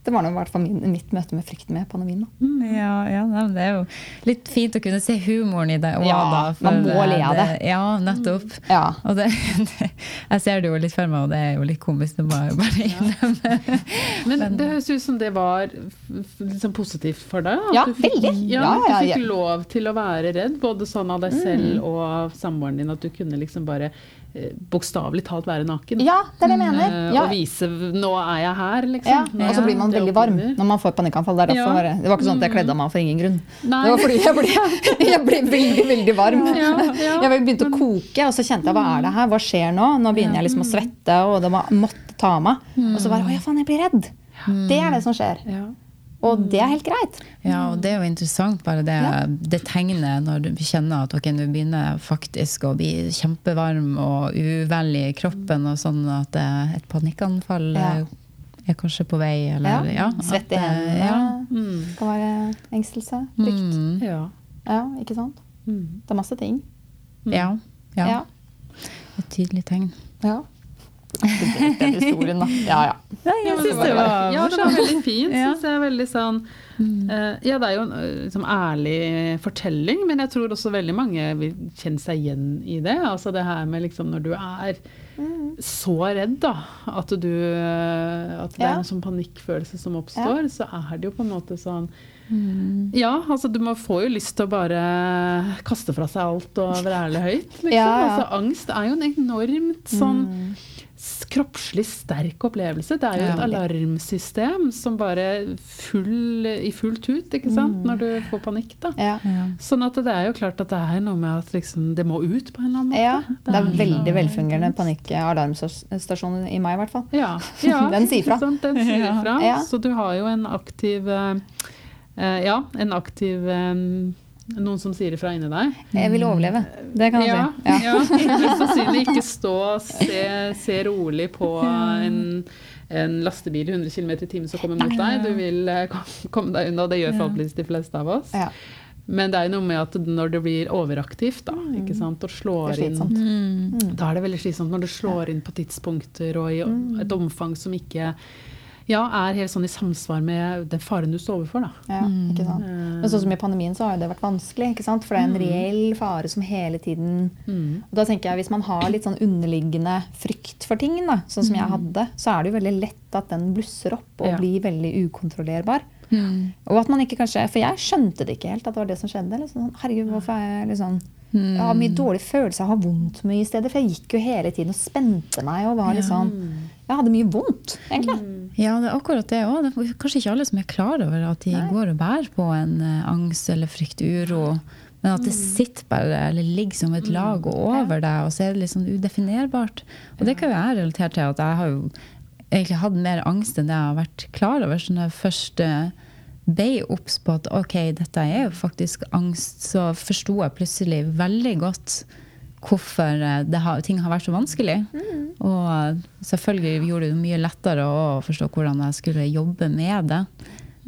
det var noe i hvert fall min, mitt møte med frykten med pandemien. da. Ja, ja det er jo litt fint å kunne se humoren i det. også, Ja, da, man må eh, le av det. Ja, nettopp. Ja. Og det, det, jeg ser det jo litt for meg, og det er jo litt komisk. Det må jeg bare innrømme. Men det høres ut som det var liksom positivt for deg? at Ja, du fikk, veldig. Ja, Ja, at du fikk lov til å være redd, både sånn av deg selv og av samboeren din, at du kunne liksom bare eh, bokstavelig talt være naken. ja, det er det jeg mener. Eh, Ja. Og vise 'nå er jeg her', Ja, liksom. og så blir man veldig varm når man får panikkanfall. Det, Ja. var, det var ikke sånn at jeg kledde av meg for ingen grunn. Nei. Det var fordi jeg ble, jeg ble veldig veldig varm. Ja, ja. Jeg begynte å koke, og så kjente jeg hva er det her? Hva skjer nå? Nå begynner jeg liksom å svette, og det var, måtte ta av meg. Og så bare Å ja, faen, jeg blir redd. Det er det som skjer. Ja. Og det er helt greit. Ja, og det er jo interessant bare det, Ja. det tegnet når du kjenner at okay, du begynner faktisk å bli kjempevarm og uvel i kroppen, og sånn at eh, et panikkanfall Ja. eh, er kanskje på vei, eller ja. Svett i eh, hendene. Ja. Mm. Det kan være engstelse. Frykt. Mm. Ja. Ja, ikke sant? Mm. Det er masse ting. Ja. ja. Ja. Et tydelig tegn. ja. Det er historien, da. Ja, ja. Ja, jeg syns det var, ja, var veldig fint. Synes jeg veldig sånn uh, Ja, det er jo en eh, liksom, ærlig fortelling, men jeg tror også veldig mange vil kjenne seg igjen i det. Altså det her med liksom når du er så redd, da, at du eh, At det er en sånn panikkfølelse som oppstår, så er det jo på en måte sånn Mm. Ja, altså du må få jo lyst til å bare kaste fra seg alt og være ærlig høyt. Liksom. Ja, ja. Altså, angst er jo en enormt sånn s- kroppslig sterk opplevelse. Det er jo Ja. et alarmsystem som bare full, i fullt ut, ikke sant, når du får panikk. da. ja. Sånn at det er jo klart at det er noe med at liksom, det må ut på en eller annen måte. Ja, det er veldig velfungerende panikk-alarmstasjon i meg, i hvert fall. Ja, ja, Den sier fra. sant, Den sier fra. Ja. Så du har jo en aktiv eh, eh, Ja, en aktiv eh, Noen som sier ifra inni deg. Jeg vil overleve. Det kan jeg Ja, si. Ja. ja. Mest sannsynlig ikke stå og se, se rolig på en, en lastebil i 100 km i timen som kommer mot deg. Du vil eh, komme deg unna, og det gjør forhåpentligvis de fleste av oss. Ja. Men det er noe med at når det blir overaktivt, da, ikke sant, og slår inn. Mm. da er det veldig slitsomt når det slår inn på tidspunkter og i et omfang som ikke ja, er helt sånn i samsvar med den faren du står overfor. Da. Ja, ikke sant? Men sånn som i pandemien så har jo det vært vanskelig. ikke sant? For det er en reell fare som hele tiden Og da tenker jeg Hvis man har litt sånn underliggende frykt for ting, da, sånn som jeg hadde, så er det jo veldig lett at den blusser opp og blir veldig ukontrollerbar. Og at man ikke kanskje, For jeg skjønte det ikke helt at det var det som skjedde. Liksom, sånn, herregud, hvorfor er jeg liksom Jeg har mye dårlig følelse, jeg har vondt mye i stedet. For jeg gikk jo hele tiden og spente meg og var sånn Jeg hadde mye vondt, egentlig. Ja, det er akkurat det òg. Det er kanskje ikke alle som er klar over at de går og bærer på en eh, angst eller frykt, uro. Men at det sitter bare, eller ligger som et lag over deg, og så er det sånn udefinerbart. Og det kan jo jeg relatere til, at jeg har jo egentlig hatt mer angst enn det jeg har vært klar over. Så når jeg først eh, ble obs på at ok, dette er jo faktisk angst, så forsto jeg plutselig veldig godt hvorfor eh, det har, ting har vært så vanskelig. Og eh, selvfølgelig gjorde det mye lettere å forstå hvordan jeg skulle jobbe med det.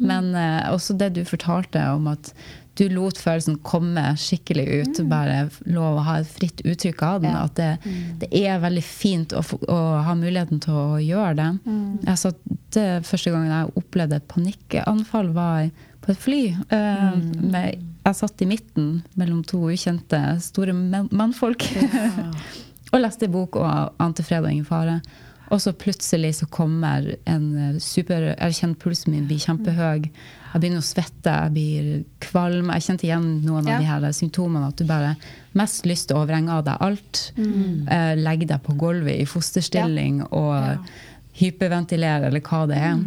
Men eh, også det du fortalte om at du lot følelsen komme skikkelig ut. Bare lov å ha et fritt uttrykk av den. Ja. At det, det er veldig fint å, få, å ha muligheten til å gjøre det. Jeg satt, det første gangen jeg opplevde et panikkanfall, var på et fly. Eh, med, jeg satt i midten mellom to ukjente store mannfolk mannfolk. og leste bok og ante fred og ingen fare. Og så plutselig så kommer en eh, super Jeg kjenner pulsen min blir kjempehøy. Jeg begynner å svette, jeg blir kvalm. Jeg kjente igjen noen Ja. av de her symptomene. At du bare mest lyst til å vrenge av deg alt. Eh, legge deg på gulvet i fosterstilling og hyperventilere, eller hva det er.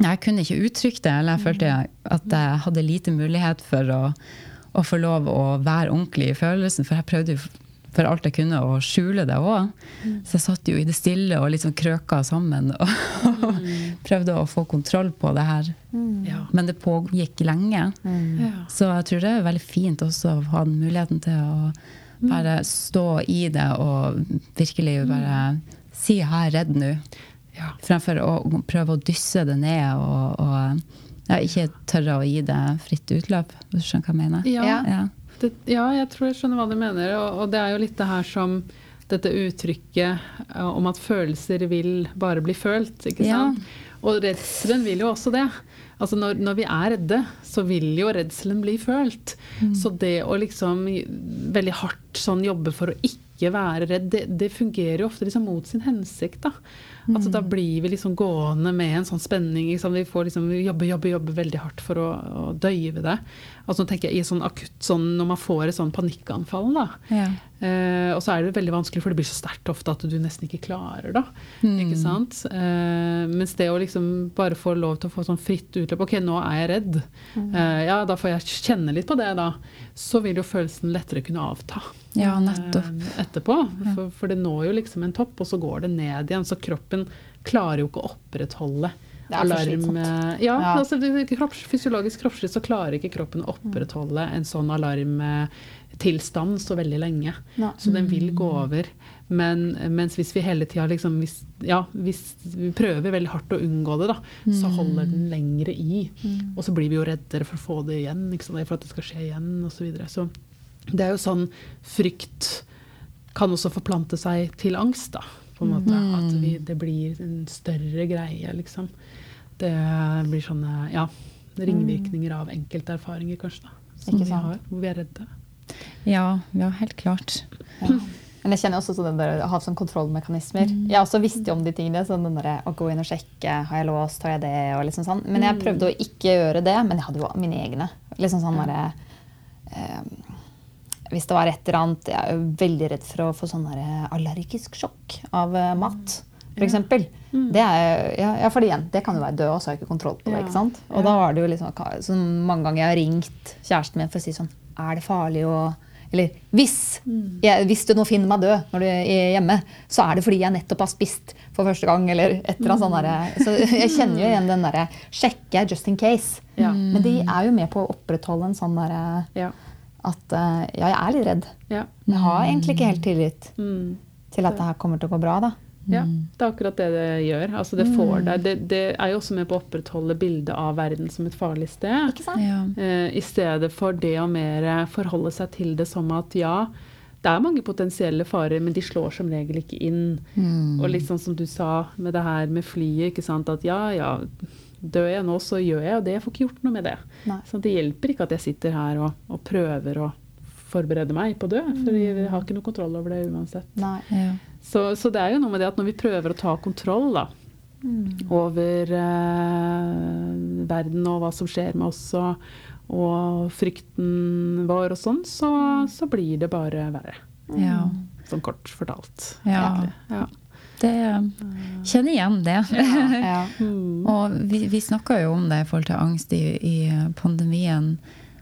Jeg kunne ikke uttrykke det, eller jeg følte at jeg hadde lite mulighet for å, å få lov å være ordentlig i følelsen, for jeg prøvde jo for alt jeg kunne å skjule det òg. Så jeg satt jo i det stille og liksom krøka sammen og prøvde å få kontroll på det her. Men det pågikk lenge. Så jeg tror det er veldig fint også å ha den muligheten til å bare stå i det og virkelig bare si 'jeg er redd nå', Ja. fremfor å prøve å dysse det ned og, og ja, ikke tørre å gi det fritt utløp. Hvis du skjønner hva jeg mener? Ja. Ja. Ja. Det, ja, jeg tror jeg skjønner hva du mener. Og, og det er jo litt det her som dette uttrykket eh, om at følelser vil bare bli følt. ikke Ja. sant? Og redselen vil jo også det. Altså når, når vi er redde, så vil jo redselen bli følt. Så det å liksom veldig hardt sånn jobbe for å ikke være redd, det, det fungerer jo ofte liksom mot sin hensikt. da. Altså Da blir vi liksom gående med en sånn spenning. Liksom. Vi får liksom jobbe, jobbe, jobbe veldig hardt for å, å døyve det. Altså nå tenker jeg i sånn akutt sånn Når man får et sånn panikkanfall, da. Ja. Eh, og så er det veldig vanskelig, for det blir så sterkt ofte at du nesten ikke klarer det. Ikke sant? Eh, mens det å liksom bare få lov til å få sånn fritt utløp Ok, nå er jeg redd. Eh, ja, da får jeg kjenne litt på det, da. Så vil jo følelsen lettere kunne avta. Ja, nettopp. eh, Etterpå. For, for det når jo liksom en topp, og så går det ned igjen. Så kroppen klarer jo ikke å opprettholde Slitsomt. eh, Ja, Ja. altså kropps, fysiologisk kroppslig så klarer ikke kroppen å opprettholde en sånn alarmtilstand så veldig lenge. Ja. Så den vil gå over. Men mens hvis vi hele tida liksom hvis, Ja, hvis vi prøver veldig hardt å unngå det, da, så holder den lengre i. Og så blir vi jo reddere for å få det igjen, for at det skal skje igjen osv. Så, videre. så det er jo sånn frykt kan også forplante seg til angst, da. På en måte. At vi, det blir en større greie, liksom. Det blir sånne ja, ringvirkninger av enkelte erfaringer, kanskje. da, Som Ikke vi har, hvor vi er redde. Ja, ja, helt klart. Men jeg kjenner også sånn den der, å ha sånn kontrollmekanismer. Jeg også visste jo om de tingene. sånn den der, Å gå inn og sjekke. Har jeg låst? Har jeg det? Og liksom sånn. Men jeg prøvde å ikke gjøre det. Men jeg hadde jo mine egne. Liksom sånn derre eh, Hvis det var et eller annet Jeg er jo veldig redd for å få sånn allergisk sjokk av eh, mat. For eksempel. Det er, ja, ja, fordi igjen, det kan jo være død, og så har jeg ikke kontroll på det. Ja. ikke sant? Og da var det jo liksom så mange ganger jeg har ringt kjæresten min for å si sånn Er det farlig å Eller hvis, jeg, hvis du nå finner meg død når du er hjemme, så er det fordi jeg nettopp har spist for første gang. eller et eller annet sånt der. Så jeg kjenner jo igjen den derre sjekke just in case. Ja. Men de er jo med på å opprettholde en sånn derre Ja. at eh, ja, jeg er litt redd. Ja. Jeg har egentlig ikke helt tillit Mm. til at det her kommer til å gå bra. da. Ja, det er akkurat det det gjør. Altså det, får deg, det, det er jo også med på å opprettholde bildet av verden som et farlig sted. Ikke sant? Ja. Eh, I stedet for det å mer forholde seg til det som at ja, det er mange potensielle farer, men de slår som regel ikke inn. Og litt sånn som du sa med det her med flyet, ikke sant. At ja, ja, dør jeg nå, så gjør jeg jo det. Jeg får ikke gjort noe med det. Nei. Så det hjelper ikke at jeg sitter her og, og prøver å forberede meg på å dø, for jeg har ikke noe kontroll over det uansett. Nei. Ja. Så, så det er jo noe med det at når vi prøver å ta kontroll da, over eh, verden og hva som skjer med oss og, og frykten vår og sånn, så, så blir det bare verre. ja. Sånn kort fortalt. Ja. Ja. Det kjenner igjen det. Ja. Og vi, vi snakka jo om det i forhold til angst i, i pandemien.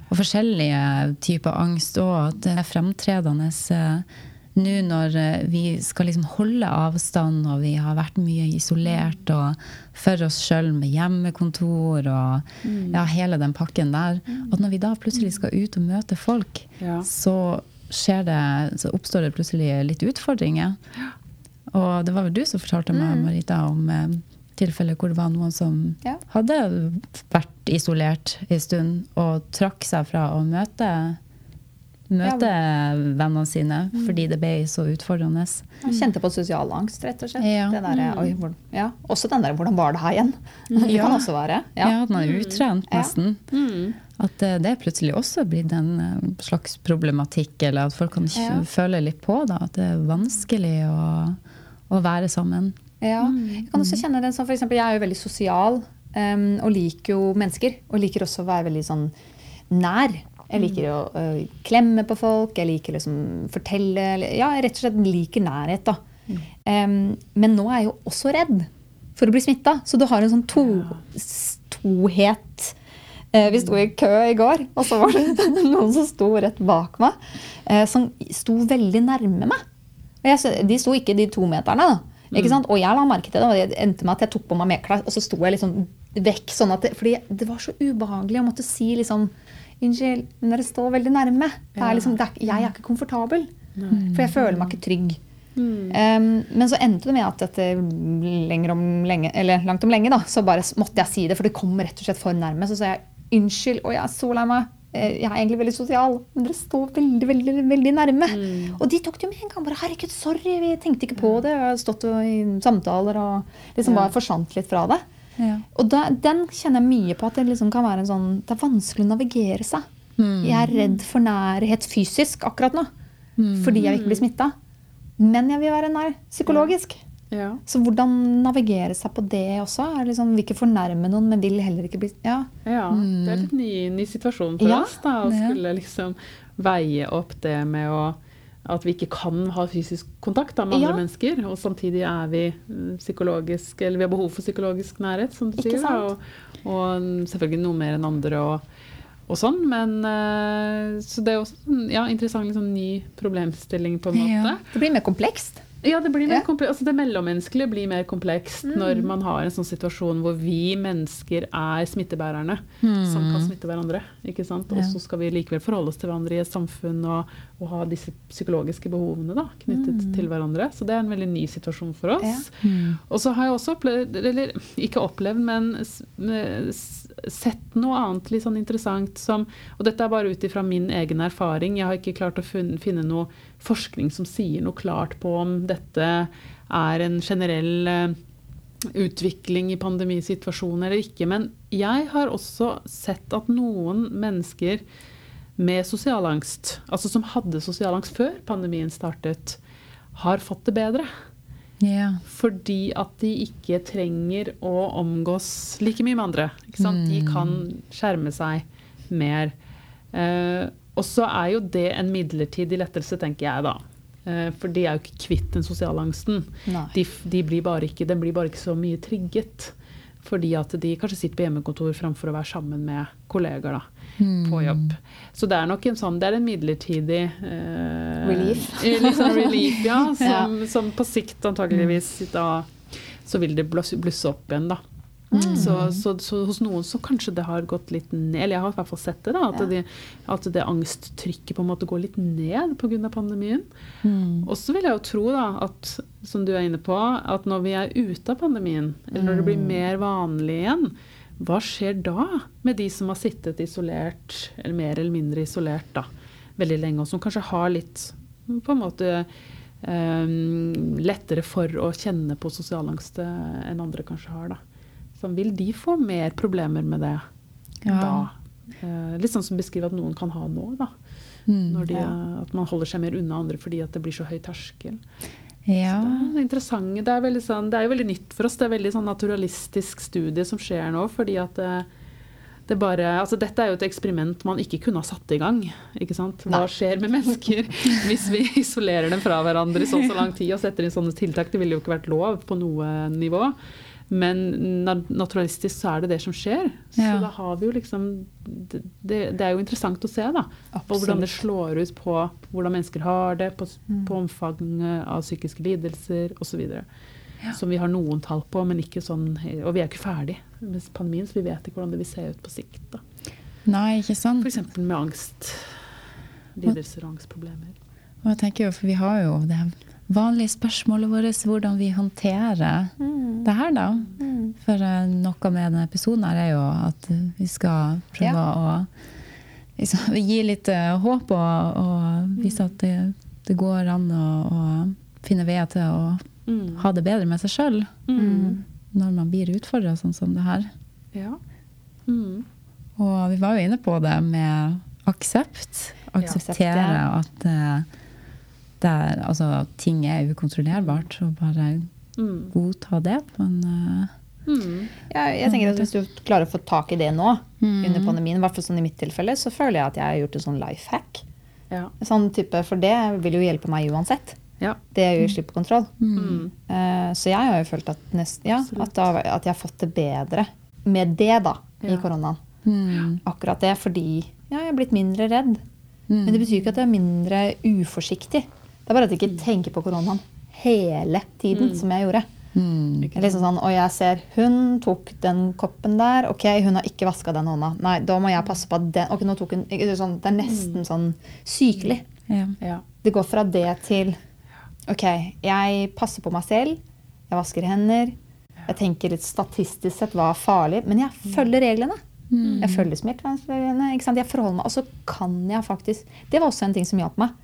Og forskjellige typer angst òg. At det er fremtredende eh, nå når eh, vi skal liksom holde avstand, og vi har vært mye isolert og for oss sjøl med hjemmekontor og ja, hele den pakken der. At når vi da plutselig skal ut og møte folk, Ja. så, det, så oppstår det plutselig litt utfordringer. Og det var vel du som fortalte meg, Marita, om eh, tilfeller hvor det var noen som Ja. hadde vært isolert en stund og trakk seg fra å møte, møte vennene sine fordi det ble så utfordrende. Jeg kjente på sosial angst, rett og slett. Ja. Det der, oi, hvor, ja. Også den der 'hvordan var det her igjen'? Det Ja. kan også være. Ja, Ja. at man er utrent, nesten. Mm. At eh, det plutselig også blitt en eh, slags problematikk, eller at folk kan Ja. føle litt på da, at det er vanskelig å, å være sammen. Ja. Jeg kan også kjenne det sånn, for eksempel, Jeg er jo veldig sosial um, og liker jo mennesker. Og liker også å være veldig sånn nær. Jeg liker å ø, klemme på folk, jeg liker liksom fortelle Ja, jeg rett og slett liker nærhet, da. Em, men nå er jeg jo også redd for å bli smitta. Så du har en sånn to, tohet. Eh, Vi sto i kø i går, og så var det noen som sto rett bak meg. eh, Som sto veldig nærme meg. Og jeg, de sto ikke de to meterne, da. Ikke sant? Og jeg la merke til det, og det endte med at jeg tok på meg medklær, og så sto jeg liksom vekk. sånn at det, fordi det var så ubehagelig å måtte si liksom Unnskyld, men dere står veldig nærme. Det er liksom, er, jeg er ikke komfortabel. For jeg føler meg ikke trygg. Um, men så endte det med at etter om lenge, eller langt om lenge da, så bare måtte jeg si det, for det kom rett og slett for nærme. Så sa jeg unnskyld, og jeg er så lei meg. Eh, Jeg er egentlig veldig sosial, men dere står veldig veldig, veldig nærme. Og de tok det jo med en gang. bare, Herregud, sorry, vi tenkte ikke på det. Jeg har stått i samtaler og liksom bare forsvant litt fra det. Ja. Og da, den kjenner jeg mye på at det liksom kan være en sånn Det er vanskelig å navigere seg. Jeg er redd for nærhet fysisk akkurat nå. Fordi jeg vil ikke bli smitta. Men jeg vil være nær psykologisk. Ja. Så hvordan navigere seg på det også? Er liksom, vil ikke fornærme noen, men vil heller ikke bli Ja. Ja, det er litt ny, ny situasjon for Ja. oss. da, Å skulle liksom veie opp det med å at vi ikke kan ha fysisk kontakt da, med Ja. andre mennesker. Og samtidig er vi mm, psykologisk, eller vi har behov for psykologisk nærhet, som du Ikke sier. Og, og selvfølgelig noe mer enn andre og, og sånn. Men eh, Så det er også en ja, interessant liksom, ny problemstilling, på en måte. Ja. Det blir mer komplekst. Ja, det, blir mer Ja. altså det mellommenneskelige blir mer komplekst når man har en sånn situasjon hvor vi mennesker er smittebærerne som kan smitte hverandre. ikke sant? Og så skal vi likevel forholde oss til hverandre i et samfunn og, og ha disse psykologiske behovene da, knyttet til hverandre. Så det er en veldig ny situasjon for oss. Og så har jeg også opplevd, eller ikke opplevd, men sett noe annet litt sånn interessant som Og dette er bare ut ifra min egen erfaring. Jeg har ikke klart å finne noe forskning som sier noe klart på om dette er en generell eh, utvikling i pandemisituasjonen eller ikke. Men jeg har også sett at noen mennesker med sosialangst, altså som hadde sosialangst før pandemien startet, har fått det bedre. Yeah. Fordi at de ikke trenger å omgås like mye med andre. Sant? De kan skjerme seg mer. Eh, og så er jo det en midlertidig lettelse, tenker jeg da. Eh, for de er jo ikke kvitt den sosiale angsten. De, de blir bare ikke, den blir bare ikke så mye trigget. Fordi at de kanskje sitter på hjemmekontor framfor å være sammen med kollegaer da, på jobb. Så det er nok en sånn, det er en midlertidig eh, Relief. liksom relief, ja. Som, som på sikt antageligvis da så vil det blusse, blusse opp igjen, da. Så, så, så hos noen så kanskje det har gått litt ned, eller jeg har i hvert fall sett det, da, at, Ja. det, at det angsttrykket på en måte går litt ned pga. pandemien. Og så vil jeg jo tro da, at som du er inne på, at når vi er ute av pandemien, eller når det blir mer vanlig igjen, hva skjer da med de som har sittet isolert, eller mer eller mindre isolert da, veldig lenge, og som kanskje har litt på en måte um, lettere for å kjenne på sosial angst eh, enn andre kanskje har. Da. Så vil de få mer problemer med det Ja. da? Eh, litt sånn som beskriver at noen kan ha nå, da. Mm. Når de, At man holder seg mer unna andre fordi at det blir så høy terskel. Ja. Det er interessant. Det er, sånn, det er jo veldig nytt for oss. Det er veldig sånn naturalistisk studie som skjer nå. fordi at det, det bare, altså Dette er jo et eksperiment man ikke kunne ha satt i gang. ikke sant? Hva skjer med mennesker hvis vi isolerer dem fra hverandre i sånn så lang tid og setter inn sånne tiltak? Det ville jo ikke vært lov på noe nivå. Men naturalistisk så er det det som skjer. Så Ja. da har vi jo liksom Det, det er jo interessant å se, da. På hvordan det slår ut på hvordan mennesker har det, på, på omfanget av psykiske lidelser osv. Som vi har noen tall på, men ikke sånn Og vi er ikke ferdig med pandemien, så vi vet ikke hvordan det vil se ut på sikt. da. Nei, ikke sant? F.eks. med angst. Lidelser og angstproblemer. Og jeg tenker jo, for vi har jo det vanlige spørsmålet vårt, hvordan vi håndterer det her, da. For eh, noe med denne episoden her er jo at vi skal prøve å liksom, gi litt eh, håp og, og vise at det, det går an å, å finne veier til å Mm. ha det bedre med seg sjøl Mm. når man blir utfordra sånn som det her. Ja. Mm. Og vi var jo inne på det med aksept. Akseptere Ja. at eh, er, altså, ting er ukontrollerbart, så bare Mm. godta det på en eh, Mm. Ja, jeg tenker at Hvis du klarer å få tak i det nå, under pandemien, i hvert fall sånn i mitt tilfelle, så føler jeg at jeg har gjort en sånn life hack. Ja. Sånn type, for det vil jo hjelpe meg uansett. ja. Det er jo slipp kontroll. Mm. Uh, så jeg har jo følt at, nest, ja, at, da, at jeg har fått det bedre med det da, i Ja. koronaen. mm, Akkurat det, fordi ja, jeg er blitt mindre redd. mm. Men det betyr ikke at jeg er mindre uforsiktig. Det er bare at jeg ikke tenker på koronaen hele tiden, som jeg gjorde. mm, Liksom sånn, og jeg ser hun tok den koppen der. Ok, hun har ikke vaska den hånda. Nei, da må jeg passe på at den Ok, nå tok hun sånn, Det er nesten sånn sykelig. ja. ja. Det går fra det til Ok, jeg passer på meg selv. Jeg vasker hender. Jeg tenker litt statistisk sett hva er farlig, men jeg følger reglene. Jeg følger smittevernreglene. Jeg forholder meg, Og så kan jeg faktisk Det var også en ting som hjalp meg.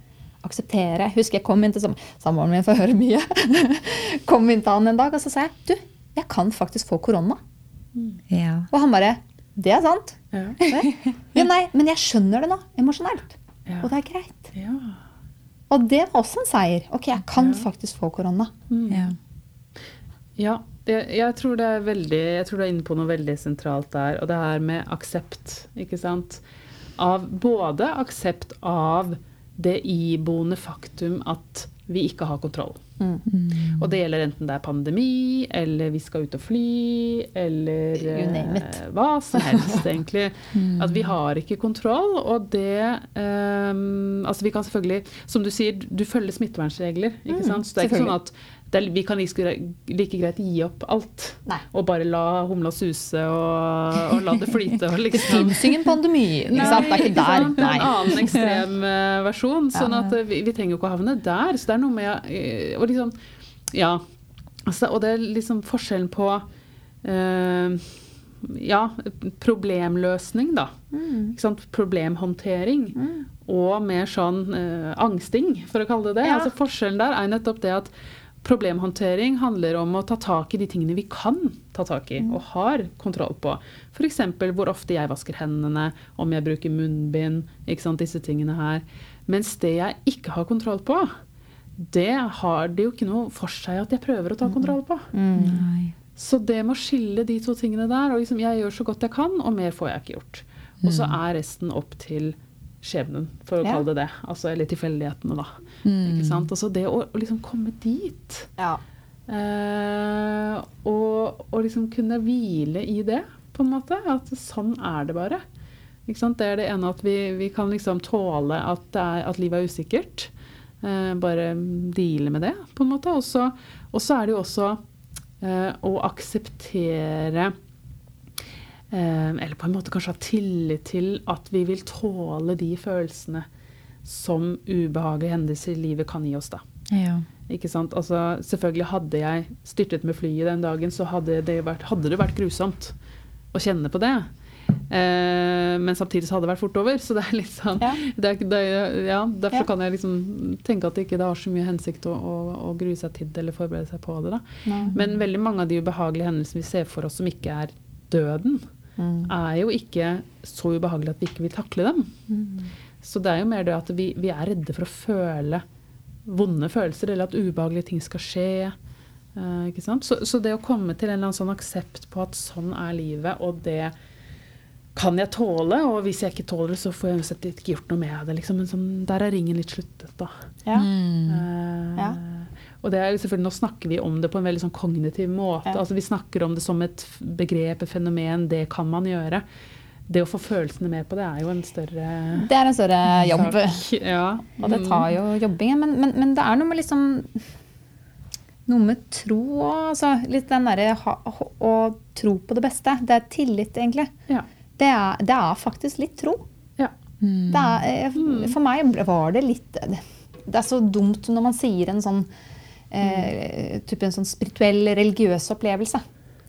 Akseptere. Husker jeg kom inn til sam- samboeren min, får høre mye. kom inn til han en dag og så sa jeg, du, jeg kan faktisk få korona. ja. Og han bare Det er sant. Ja. Ja, nei, men jeg skjønner det nå, emosjonelt. Ja. Og det er greit. ja. Og det var også en seier. Ok, jeg kan faktisk få korona. ja. Ja, jeg, jeg tror det er veldig Jeg tror du er inne på noe veldig sentralt der, og det her med aksept, ikke sant. Av både aksept av det iboende faktum at vi ikke har kontroll. Mm. Og det gjelder enten det er pandemi, eller vi skal ut og fly, eller You name it. eh, hva som helst, egentlig. At vi har ikke kontroll, og det um, Altså, vi kan selvfølgelig Som du sier, du følger smittevernregler, ikke Mm, sant? Så det er ikke sånn at er, vi kan like, like greit gi opp alt. Nei. Og bare la humla suse og, og la det flyte. Og Det liksom fins ingen pandemi. Ikke sant? Det er ikke der. sant? En annen ekstrem eh, versjon. Sånn at eh, vi, vi trenger jo ikke å havne der. Så det er noe med eh, og liksom, Ja. Altså, og det er liksom forskjellen på uh, ja, problemløsning, da. Ikke sant? Problemhåndtering. Og mer sånn eh, angsting, for å kalle det det. Ja. Altså, forskjellen der er nettopp det at problemhåndtering handler om å ta tak i de tingene vi kan ta tak i og har kontroll på. F.eks. hvor ofte jeg vasker hendene, om jeg bruker munnbind, ikke sant, disse tingene her. Mens det jeg ikke har kontroll på, det har det jo ikke noe for seg at jeg prøver å ta kontroll på. Nei. Så det med å skille de to tingene der, og liksom jeg gjør så godt jeg kan, og mer får jeg ikke gjort. Og så er resten opp til skjebnen, for å Ja. kalle det det. Altså, eller tilfeldighetene, da. Ikke sant? Og så det å, å liksom komme dit, Ja. eh, og, og liksom kunne hvile i det, på en måte. At sånn er det bare. Ikke sant? Det er det ene at vi, vi kan liksom tåle at, det er, at livet er usikkert. Eh, bare deale med det, på en måte. Og så og så er det jo også eh, å akseptere Eller på en måte kanskje ha tillit til at vi vil tåle de følelsene som ubehagelige hendelser i livet kan gi oss, da. Ja. Ikke sant? Altså, selvfølgelig hadde jeg styrtet med flyet den dagen, så hadde det vært, hadde det vært grusomt å kjenne på det. Eh, men samtidig så hadde det vært fort over. Så det er litt sånn Ja. det er, det er, ja, Derfor Ja. kan jeg liksom tenke at det ikke har så mye hensikt å, å, å grue seg til det eller forberede seg på det. da. Nei. Men veldig mange av de ubehagelige hendelsene vi ser for oss som ikke er døden, Mm. er jo ikke så ubehagelige at vi ikke vil takle dem. Mm. Så det er jo mer det at vi, vi er redde for å føle vonde følelser, eller at ubehagelige ting skal skje. Uh, ikke sant? Så, så det å komme til en eller annen sånn aksept på at sånn er livet, og det kan jeg tåle, og hvis jeg ikke tåler det, så får jeg uansett ikke gjort noe med det. Liksom. Men sånn, der er ringen litt sluttet, da. Ja. Uh, Ja. Og det er selvfølgelig, nå snakker vi om det på en veldig sånn kognitiv måte. Ja. Altså Vi snakker om det som et begrep, et fenomen. Det kan man gjøre. Det å få følelsene med på det er jo en større Det er en større jobb. Ja. Og det tar jo jobbing. Men, men, men det er noe med liksom Noe med tro òg. altså, litt den derre å tro på det beste. Det er tillit, egentlig. Ja. Det er, det er faktisk litt tro. ja. Det er, eh, for meg var det litt Det er så dumt når man sier en sånn eh, type en sånn spirituell, religiøs opplevelse.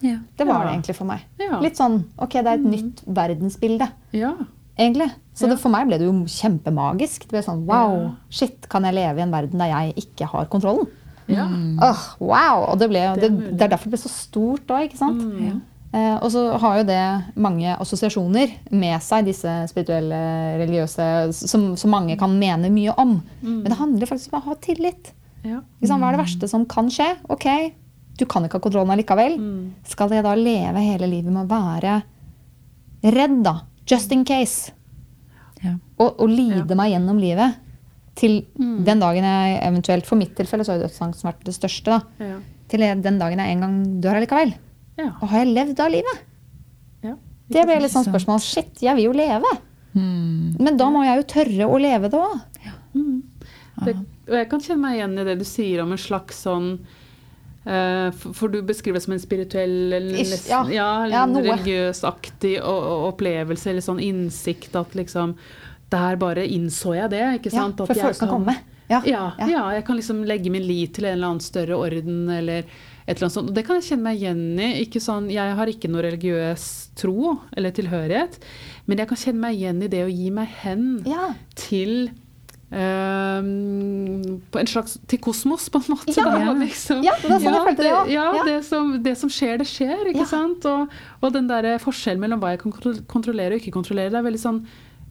Ja. Det var Ja. det egentlig for meg. Ja. Litt sånn Ok, det er et nytt verdensbilde. ja. egentlig. Så Ja. det, for meg ble det jo kjempemagisk. Det ble sånn, Wow, shit, kan jeg leve i en verden der jeg ikke har kontrollen? ja. Oh, wow! Og det, ble, Det det, er det er derfor det ble så stort da, ikke sant? Mm. Eh, og så har jo det mange assosiasjoner med seg, disse spirituelle, religiøse, som, som mange kan mene mye om. Mm. Men det handler faktisk om å ha tillit. Ja. Liksom. Hva er det verste som kan skje? Ok, du kan ikke ha kontrollen allikevel. Mm. Skal jeg da leve hele livet med å være redd, da? Just in case. Ja. Og, og lide Ja. meg gjennom livet til Mm. den dagen jeg eventuelt For mitt tilfelle så har jo dødsangsten vært det største. da. Ja. Til den dagen jeg en gang dør allikevel. ja. Og har jeg levd av livet? ja. Det ble litt sånn spørsmål. Shit, jeg vil jo leve. Mm. Men da må jeg jo tørre å leve det òg. Mm. Det, og jeg kan kjenne meg igjen i det du sier om en slags sånn eh, for, for du beskriver det som en spirituell Ish, ja. ja, Ja, religiøsaktig opplevelse, eller sånn innsikt at liksom Der bare innså jeg det, ikke Ja, sant? At for jeg folk kan komme. Ja, Ja, ja. ja, jeg kan liksom legge min lit til en eller annen større orden eller et eller annet sånt. Og det kan jeg kjenne meg igjen i. Ikke sånn, jeg har ikke noe religiøs tro eller tilhørighet, men jeg kan kjenne meg igjen i det å gi meg hen Ja. til på en slags, til kosmos, på en måte. Ja. da, liksom. Ja, det var sånn jeg følte det. Ja, Ja. Det, som, det som skjer, det skjer. ikke Ja. sant? Og, og den der forskjellen mellom hva jeg kan kontrollere og ikke kontrollere, det er veldig sånn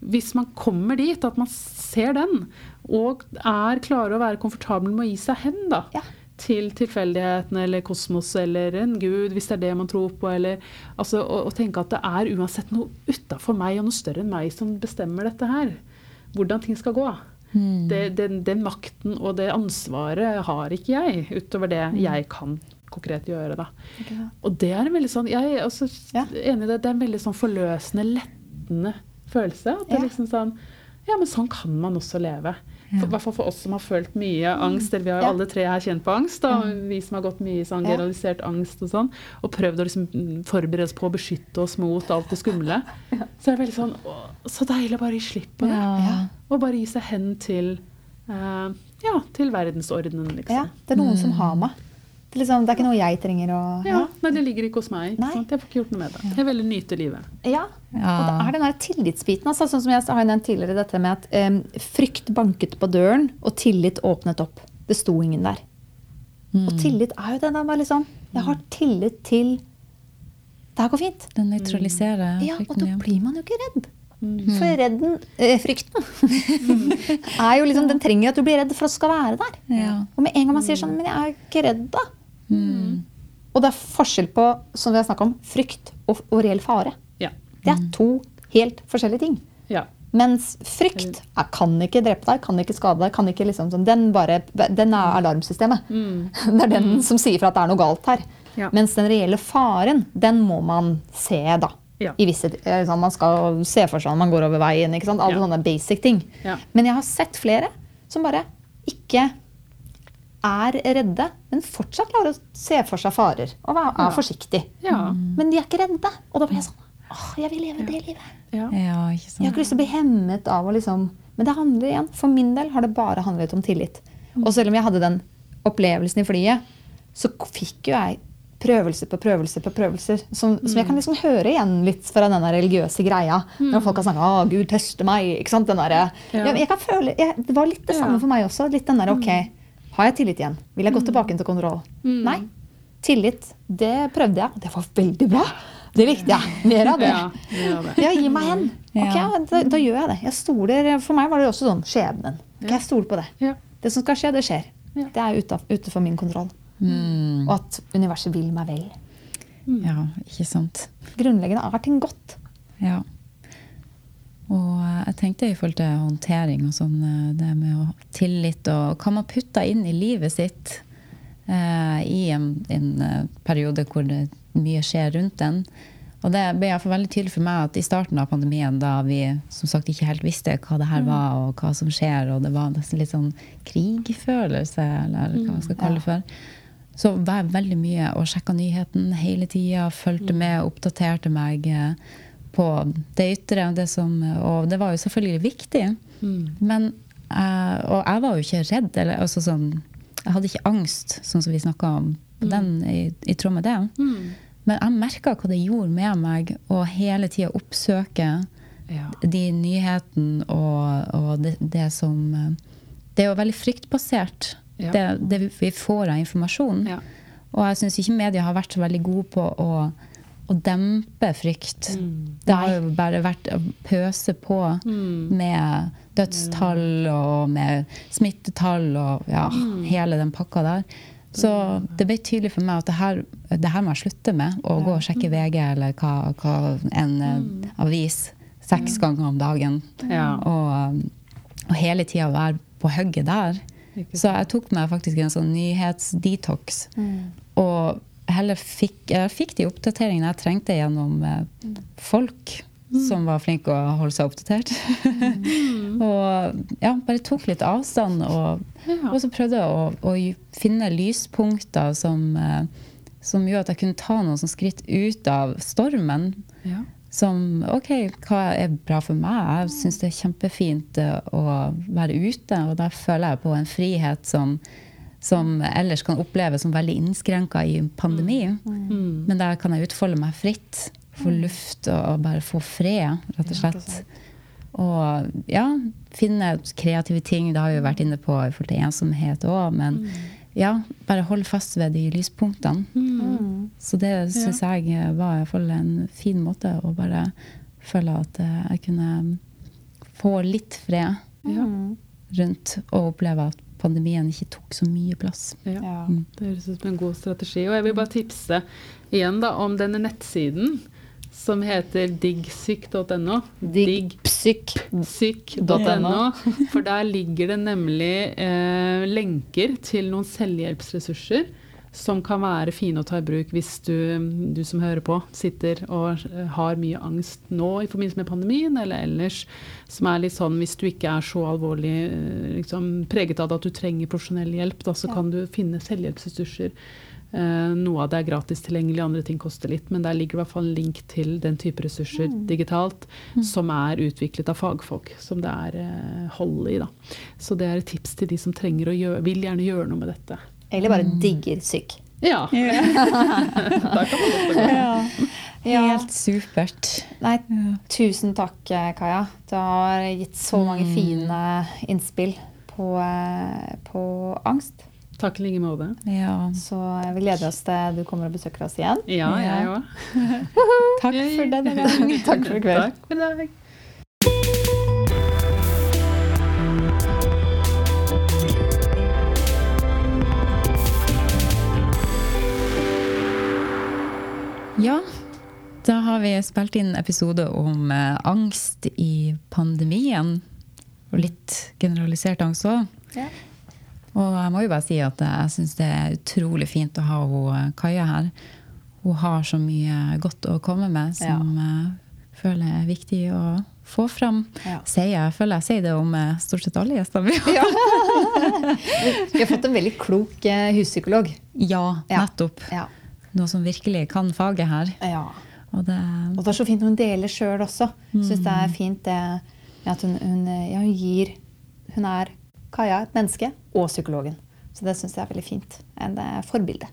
Hvis man kommer dit, at man ser den, og er klarer å være komfortabel med å gi seg hen, da. Ja. Til tilfeldighetene eller kosmos eller en gud, hvis det er det man tror på. Eller, altså, å, å tenke at det er uansett noe utafor meg og noe større enn meg som bestemmer dette her. Hvordan ting skal gå. Mm. Det, den, den makten og det ansvaret har ikke jeg, utover det jeg kan konkret gjøre. Da. Og det er en veldig sånn, jeg er også Ja. enig i det, det er en veldig sånn forløsende, lettende følelse. At det er liksom sånn, ja, men sånn kan man også leve. For, I hvert fall for oss som har følt mye angst, eller vi har jo Ja. alle tre her kjent på angst, da, vi som har gått mye i sånn Ja. generalisert angst og sånn, og prøvd å liksom mm, forberede oss på å beskytte oss mot alt det skumle. Så er det veldig sånn, å, så deilig å bare gi slipp på det. Ja. Og bare gi seg hen til, uh, ja, til verdensordenen, liksom. ja. Det er noen som har meg. Det liksom, det er ikke noe jeg trenger å Ja, Nei, det ligger ikke hos meg. Sant? Jeg får ikke gjort noe med det. Jeg vil nyte livet. Ja. Ja. Og det er den der tillitsbiten. Altså, sånn som jeg har nevnt tidligere, dette med at um, frykt banket på døren, og tillit åpnet opp. Det sto ingen der. Mm. Og tillit er jo det der med liksom Jeg har tillit til Det her går fint. Den nøytraliserer Ja, og da blir man jo ikke redd. For redden, eh, frykten er jo liksom Den trenger at du blir redd for å skal være der. Ja. Og med en gang man sier sånn Men jeg er ikke redd, da. Mm. Og det er forskjell på som vi har snakket om, frykt og, og reell fare. Ja. Det er to helt forskjellige ting. ja. Mens frykt jeg kan ikke drepe deg, kan ikke skade deg. kan ikke liksom sånn, den, bare, den er alarmsystemet. Det er den som sier fra at det er noe galt her. Ja. Mens den reelle faren, den må man se, da. Ja. I visse, sånn, man skal se for seg når man går over veien. ikke sant? Alle Ja. sånne basic ting. Ja. Men jeg har sett flere som bare ikke er redde, men fortsatt klarer å se for seg farer. Og er, Ja. forsiktig. Ja. Men de er ikke redde. Og da blir jeg sånn Åh, jeg vil leve det livet. ja. Ja, ikke Jeg har ikke lyst til å bli hemmet av å liksom Men det handler igjen, for min del har det bare handlet om tillit. Og selv om jeg hadde den opplevelsen i flyet, så fikk jo jeg prøvelse på prøvelse på prøvelser. Som, som jeg kan liksom høre igjen litt fra den der religiøse greia. Når folk har sagt, å Gud tester meg. ikke sant? Den der, Ja. jeg, jeg kan føle, jeg, Det var litt det samme Ja. for meg også. litt den der, ok, Har jeg tillit igjen? Vil jeg gå tilbake til kontroll? Nei. Tillit, det prøvde jeg. Det var veldig bra. Det likte jeg. Mer av det. Ja, det. Gi meg hen. Ok, da, da gjør jeg det. Jeg stoler, For meg var det også sånn skjebnen. Ok, Jeg stoler på det. Ja. Det som skal skje, det skjer. Ja. Det er ute, utenfor min kontroll. Mm. Og at universet vil meg vel. Ja, ikke sant. Grunnleggende er ting godt. Ja. Og eh, jeg tenkte i forhold til håndtering og sånn, eh, det med tillit og hva man putter inn i livet sitt eh, i en, en eh, periode hvor det mye skjer rundt den. Og det ble i hvert fall veldig tydelig for meg at i starten av pandemien, da vi som sagt ikke helt visste hva det her var, og hva som skjer, og det var nesten litt sånn krigfølelse, eller hva man skal kalle det for, så var jeg veldig mye og sjekka nyheten hele tida, fulgte med, oppdaterte meg eh, på det ytre. Det, som, og det var jo selvfølgelig viktig. Men, uh, og jeg var jo ikke redd. Eller, altså sånn, jeg hadde ikke angst, sånn som vi snakka om mm. den, i, i tråd med det. Men jeg merka hva det gjorde med meg å hele tida oppsøke Ja. de nyhetene og, og det, det som Det er jo veldig fryktbasert, Ja. det, det vi får av informasjon. Ja. Og jeg syns ikke media har vært så veldig gode på å, å dempe frykt. Mm. Det har jo bare vært å pøse på med dødstall og med smittetall og ja, Mm. hele den pakka der. Så det ble tydelig for meg at det her, det her må jeg slutte med. Å gå og sjekke VG eller hva, hva en eh, avis seks ganger om dagen. Mm. Ja. Og, og hele tida være på hugget der. Så jeg tok meg faktisk en sånn nyhetsdetox. Og heller fikk, fikk de oppdateringene jeg trengte gjennom eh, folk som var flinke å holde seg oppdatert. og ja, bare tok litt avstand. Og, Ja. og så prøvde jeg å, å finne lyspunkter som, eh, som gjorde at jeg kunne ta noen skritt ut av stormen. Ja. Som OK, hva er bra for meg? Jeg syns det er kjempefint eh, å være ute, og da føler jeg på en frihet som, som ellers kan oppleves som veldig innskrenka i pandemi. Mm. Men der kan jeg utfolde meg fritt, få luft og bare få fred, rett og slett. Og ja, finne kreative ting. Det har vi jo vært inne på i forhold til ensomhet òg, men ja, bare holde fast ved de lyspunktene. Så det syns jeg var i hvert fall en fin måte å bare føle at eh, jeg kunne få litt fred Ja. rundt og oppleve at pandemien ikke tok så mye plass. Ja. Ja. Det høres ut som en god strategi. Og jeg vil bare tipse igjen da om denne nettsiden som heter diggsyk.no. Diggpsyk.no. For der ligger det nemlig eh, lenker til noen selvhjelpsressurser som kan være fine å ta i bruk hvis du, du som hører på, sitter og eh, har mye angst nå i forbindelse med pandemien, eller ellers. Som er litt sånn hvis du ikke er så alvorlig eh, liksom, preget av det at du trenger profesjonell hjelp, da, så kan du finne selvhjelpsressurser. Eh, noe av det er gratis tilgjengelig, andre ting koster litt, men der ligger i hvert fall en link til den type ressurser digitalt som er utviklet av fagfolk, som det er hold i. Da. Så det er et tips til de som gjøre, vil gjerne gjøre noe med dette. Eller bare digger syk. Ja. Der kan man også gå. Ja. Helt supert. Nei, tusen takk, eh, Kaja. Du har gitt så mange fine innspill på, eh, på angst. Takk i like måte. Ja. Så vi gleder oss til du kommer og besøker oss igjen. Ja, jeg Ja. òg. Takk for denne gang. Takk for i kveld. Takk for i dag. Ja, da har vi spilt inn episode om eh, angst i pandemien. Og litt generalisert angst òg. Ja. Og jeg må jo bare si at jeg syns det er utrolig fint å ha hun, eh, Kaja her. Hun har så mye godt å komme med som jeg føler er viktig å få fram. Ja. Sier jeg, føler jeg sier det om eh, stort sett alle gjestene vi har. Ja. Vi har fått en veldig klok eh, huspsykolog. Ja, Ja. nettopp. Ja. Noe som virkelig kan faget her. ja. Og det, Og det er så fint når hun deler sjøl også. Syns det er fint det at hun, hun, ja, hun gir Hun er Kaja, et menneske, og psykologen. Så det syns jeg er veldig fint. En eh, forbilde.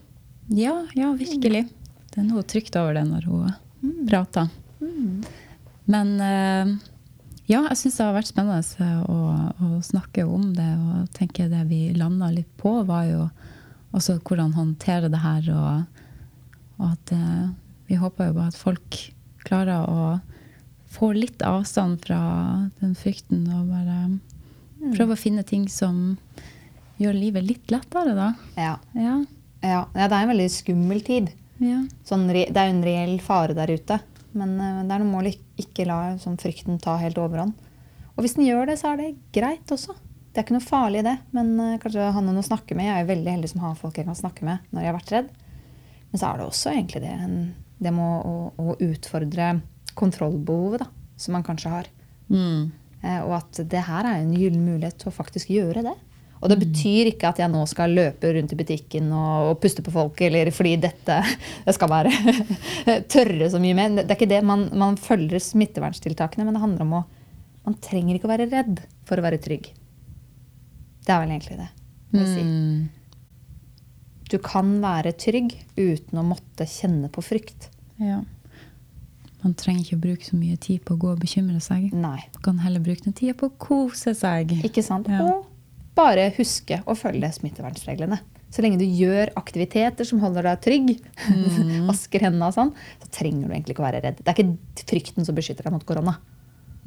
Ja, ja, virkelig. Det er noe trygt over det når hun prater. Men eh, ja, jeg syns det har vært spennende å, å snakke om det. Og tenke det vi landa litt på, var jo også hvordan håndtere det her. Og, og at eh, vi håper jo bare at folk klarer å få litt avstand fra den frykten og bare prøve å finne ting som gjør livet litt lettere, da. Ja. Ja. Ja, ja, det er en veldig skummel tid. ja. Sånn, det er jo en reell fare der ute. Men uh, det er noe å ikke la sånn, frykten ta helt overhånd. Og hvis den gjør det, så er det greit også. Det er ikke noe farlig det. Men uh, kanskje ha noen å snakke med. Jeg er jo veldig heldig som har folk jeg kan snakke med når jeg har vært redd. Men så er det også egentlig det, en, det med å, å utfordre kontrollbehovet da, som man kanskje har. Mm. Eh, og at det her er en gyllen mulighet til å faktisk gjøre det. Og det betyr ikke at jeg nå skal løpe rundt i butikken og, og puste på folk, eller fordi dette det skal være tørre så mye mer. Det er ikke det. Man, man følger smitteverntiltakene, men det handler om å Man trenger ikke å være redd for å være trygg. Det er vel egentlig det. si. Mm. Du kan være trygg uten å måtte kjenne på frykt. Ja. Man trenger ikke bruke så mye tid på å gå og bekymre seg. Nei. Man kan heller bruke den tida på å kose seg. Ikke sant? Ja. Og bare huske å følge smittevernreglene. Så lenge du gjør aktiviteter som holder deg trygg, Mm. vasker hendene og sånn, så trenger du egentlig ikke å være redd. Det er ikke frykten som beskytter deg mot korona.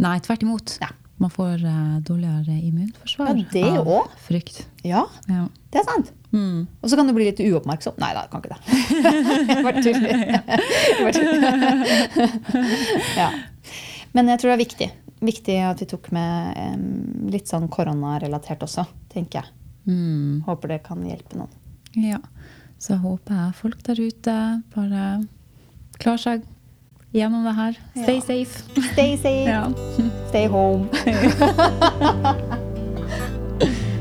Nei, tvert imot. Ja. Man får uh, dårligere immunforsvar Ja, det av også. frykt. Ja, Ja. det er sant. Mm. Og så kan du bli litt uoppmerksom. Nei da, kan ikke det. Jeg bare tuller. Ja. Men jeg tror det er viktig. Viktig at vi tok med um, litt sånn koronarelatert også, tenker jeg. Mm. Håper det kan hjelpe noen. Ja. Så håper jeg folk der ute bare klarer seg gjennom det her. Stay Ja. safe. Stay safe, stay home.